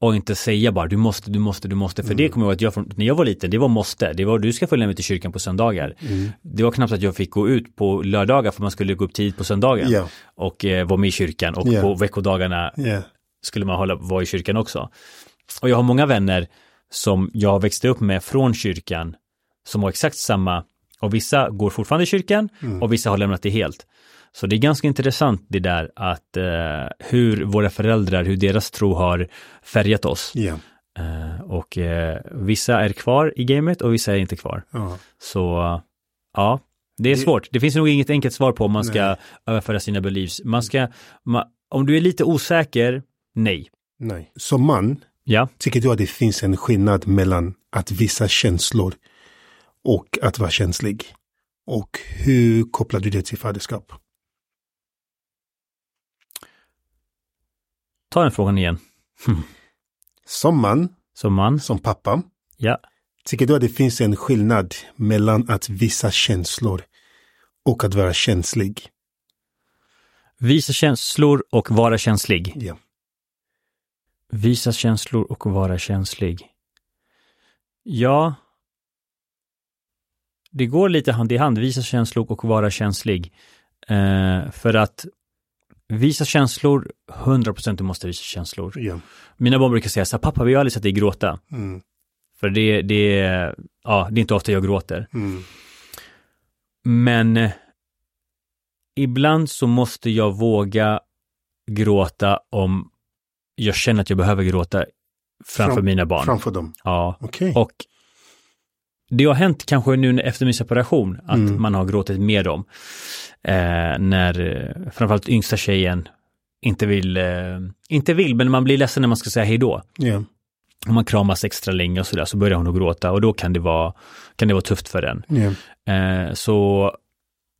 Och inte säga bara du måste, du måste, du måste. För det kommer jag ihåg att jag, från- när jag var liten, det var måste. Det var du ska följa med till kyrkan på söndagar. Det var knappt att jag fick gå ut på lördagar för man skulle gå upp tid på söndagen. Ja. Och eh, vara med i kyrkan och Ja. på veckodagarna Ja. skulle man hålla, vara i kyrkan också. Och jag har många vänner som jag växte upp med från kyrkan som har exakt samma, och vissa går fortfarande i kyrkan och vissa har lämnat det helt. Så det är ganska intressant det där att eh, hur våra föräldrar, hur deras tro har färgat oss. Ja. Eh, och eh, vissa är kvar i gamet och vissa är inte kvar. Ja. Så ja, det är Det- svårt. Det finns nog inget enkelt svar på om man ska Nej. överföra sina beliefs. Man ska, ma, om du är lite osäker, nej. Nej. Som man, Ja, tycker du att det finns en skillnad mellan att visa känslor och att vara känslig? Och hur kopplar du det till faderskap? Ta den frågan igen. Som man, Som man, som pappa, ja. tycker du att det finns en skillnad mellan att visa känslor och att vara känslig? Visa känslor och vara känslig. Ja. Visa känslor och vara känslig. Ja. Det går lite hand i hand, visa känslor och vara känslig. Eh, för att visa känslor, 100% du måste visa känslor. Ja. Mina barn brukar säga så här, pappa vi har aldrig sett dig gråta. Mm. För det, det, ja, det är inte ofta jag gråter. Mm. Men eh, ibland så måste jag våga gråta om jag känner att jag behöver gråta framför Fram- mina barn. Framför dem. Ja, Okej. och det har hänt kanske nu efter min separation att Mm. man har gråtit med dem. Eh, när eh, framförallt yngsta tjejen inte vill, eh, inte vill, men man blir ledsen när man ska säga hej då. Ja. Om man kramas extra länge och sådär så börjar hon att gråta och då kan det vara, kan det vara tufft för den. Ja. Eh, så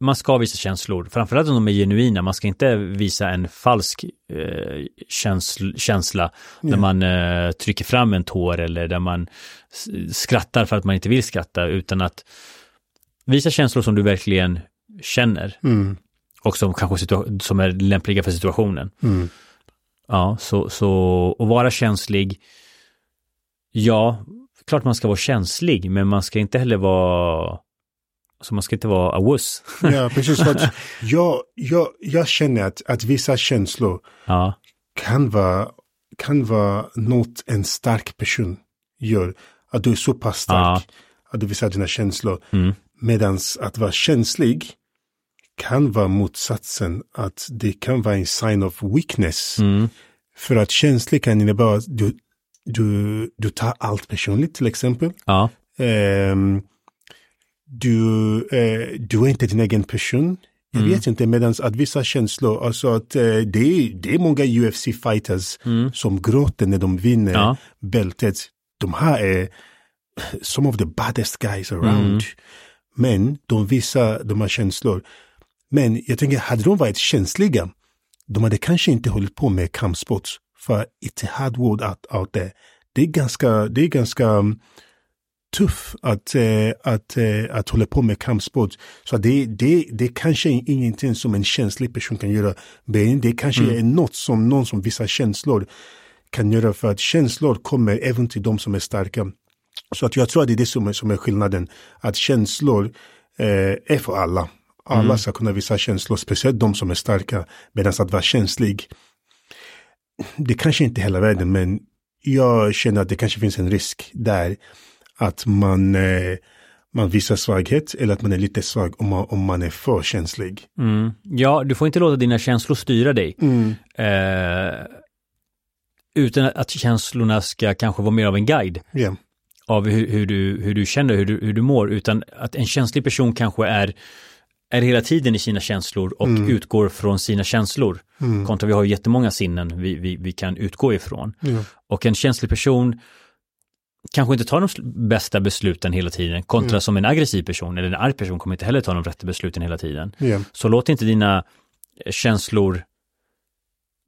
man ska visa känslor, framförallt om de är genuina. Man ska inte visa en falsk eh, känsl- känsla när Ja. man eh, trycker fram en tår eller där man skrattar för att man inte vill skratta, utan att visa känslor som du verkligen känner Mm. och som kanske som är lämpliga för situationen. Mm. Ja, så, så att vara känslig, ja, klart man ska vara känslig, men man ska inte heller vara, alltså man ska inte vara a wuss. Ja, [laughs] precis. För att jag, jag, jag känner att, att vissa känslor Ja, kan vara, kan vara något en stark person gör. Att du är så pass stark att du visar dina känslor. Mm. Medan att vara känslig kan vara motsatsen. Att det kan vara en sign of weakness. mm. För att känslig kan innebära att du, du, du tar allt personligt till exempel. ja, Ehm, du, eh, du är inte din egen person. Jag Mm. vet inte, medan att vissa känslor, alltså att eh, det, är, det är många UFC-fighters som gråter när de vinner Mm. Ja. bältet. De här är some of the baddest guys around. Mm. Men de visar de här känslor. Men jag tänker, hade de varit känsliga, de hade kanske inte hållit på med kampsport. För it's a hard world out, out there. Det är ganska, det är ganska tuff att, eh, att, eh, att hålla på med kampsport. Så det, det, det är kanske ingenting som en känslig person kan göra. Men det kanske är något som någon som visar känslor kan göra för att känslor kommer även till de som är starka. Så att jag tror att det är det som är, som är skillnaden. Att känslor eh, är för alla. Alla ska kunna visa känslor, speciellt de som är starka. Medan att vara känslig, det kanske inte är hela världen, men jag känner att det kanske finns en risk där. Att man, eh, man visar svaghet eller att man är lite svag om man, om man är för känslig. Mm. Ja, du får inte låta dina känslor styra dig. Eh, utan att känslorna ska kanske vara mer av en guide Ja, av hur, hur, du, hur du känner, hur du, hur du mår, utan att en känslig person kanske är, är hela tiden i sina känslor och utgår från sina känslor. Kontra vi har ju jättemånga sinnen vi, vi, vi kan utgå ifrån. Ja. Och en känslig person kanske inte tar de bästa besluten hela tiden, kontra som en aggressiv person eller en arg person kommer inte heller ta de rätta besluten hela tiden. ja, Så låt inte dina eh, känslor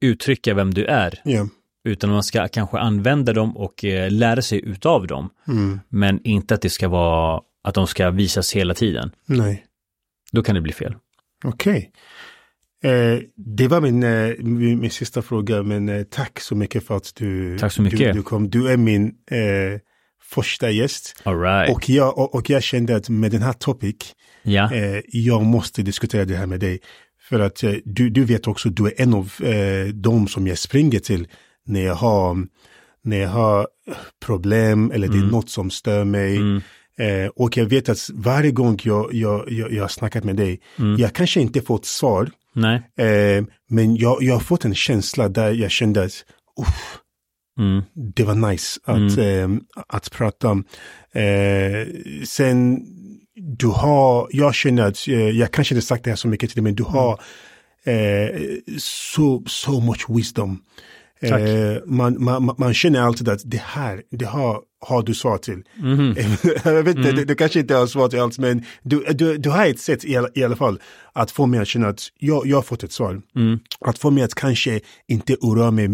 uttrycka vem du är, ja. utan man ska kanske använda dem och eh, lära sig utav dem. Mm. Men inte att det ska vara att de ska visas hela tiden. Nej. Då kan det bli fel. Okej. Eh, det var min, eh, min, min, sista fråga, men eh, tack så mycket för att du, tack så mycket. du, du kom. Du är min eh, första gäst. Right. och, jag, och, och, jag kände att med den här topic, ja. eh, jag måste diskutera det här med dig. För att eh, du, du vet också, du är en av eh, de som jag springer till när jag har, när jag har problem eller det är mm. något som stör mig. Mm. Eh, och jag vet att varje gång jag, jag, jag, jag har snackat med dig, mm. jag kanske inte fått svar, eh, men jag, jag har fått en känsla där jag kände att mm. det var nice att, mm. eh, att prata om. Eh, sen, du har, jag känner att, eh, jag kanske inte sagt det här så mycket till dig, men du har mm. eh, så, so much wisdom. Eh, man, man, man känner alltid att det här, det har, har du svar till. Mm. [laughs] jag vet inte, mm. du, du, kanske inte har svar till allt, men du, du, du har ett sätt i alla, i alla fall att få mig att känna att jag, jag har fått ett svar. Mm. Att få mig att kanske inte oroa mig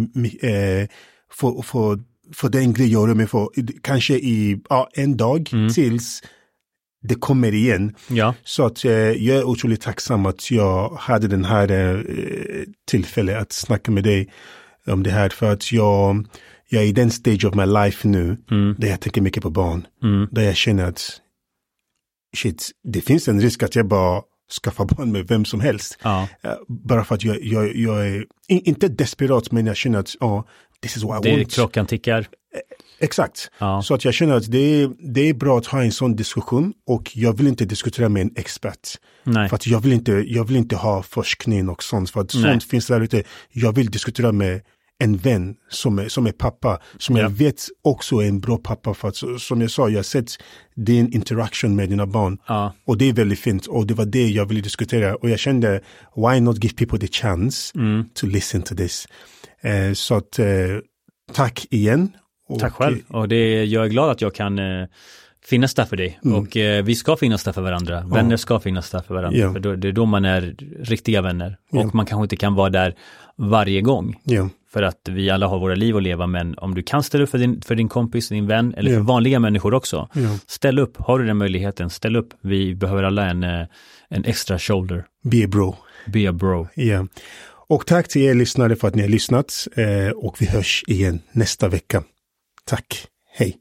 eh, för, för, för den grej jag oroar mig för, kanske i ja, en dag mm. tills det kommer igen. Ja. Så att eh, jag är otroligt tacksam att jag hade den här eh, tillfället att snacka med dig om det här för att jag, jag är i den stage of my life nu mm. där jag tänker mycket på barn. Mm. Där jag känner att shit, det finns en risk att jag bara skaffar barn med vem som helst. Ja. Uh, bara för att jag, jag, jag är, in, inte desperat, men jag känner att oh, this is what I det want. Klockan tickar. Eh, exakt. Ja. Så att jag känner att det är, det är bra att ha en sån diskussion och jag vill inte diskutera med en expert. Nej. För att jag vill inte, jag vill inte ha forskning och sånt. För att Nej. sånt finns där ute. Jag vill diskutera med en vän som är, som är pappa, som ja. jag vet också är en bra pappa. För att, som jag sa, jag har sett din interaktion med dina barn. Ja. Och det är väldigt fint. Och det var det jag ville diskutera. Och jag kände, why not give people the chance mm. to listen to this? Eh, så att, eh, tack igen. Och, tack själv. Och det, jag är glad att jag kan eh, finnas där för dig. Mm. Och eh, vi ska finnas där för varandra. Vänner ja. ska finnas där för varandra. Ja. För då, det är då man är riktiga vänner. Och man kanske inte kan vara där varje gång. För att vi alla har våra liv att leva, men om du kan ställa upp för din, för din kompis, din vän eller för vanliga människor också. Ställ upp, har du den möjligheten, ställ upp. Vi behöver alla en, eh, en extra shoulder. Be a bro. Be a bro. Ja. Och tack till er lyssnare för att ni har lyssnat. Eh, och vi hörs igen nästa vecka. Tack. Hej.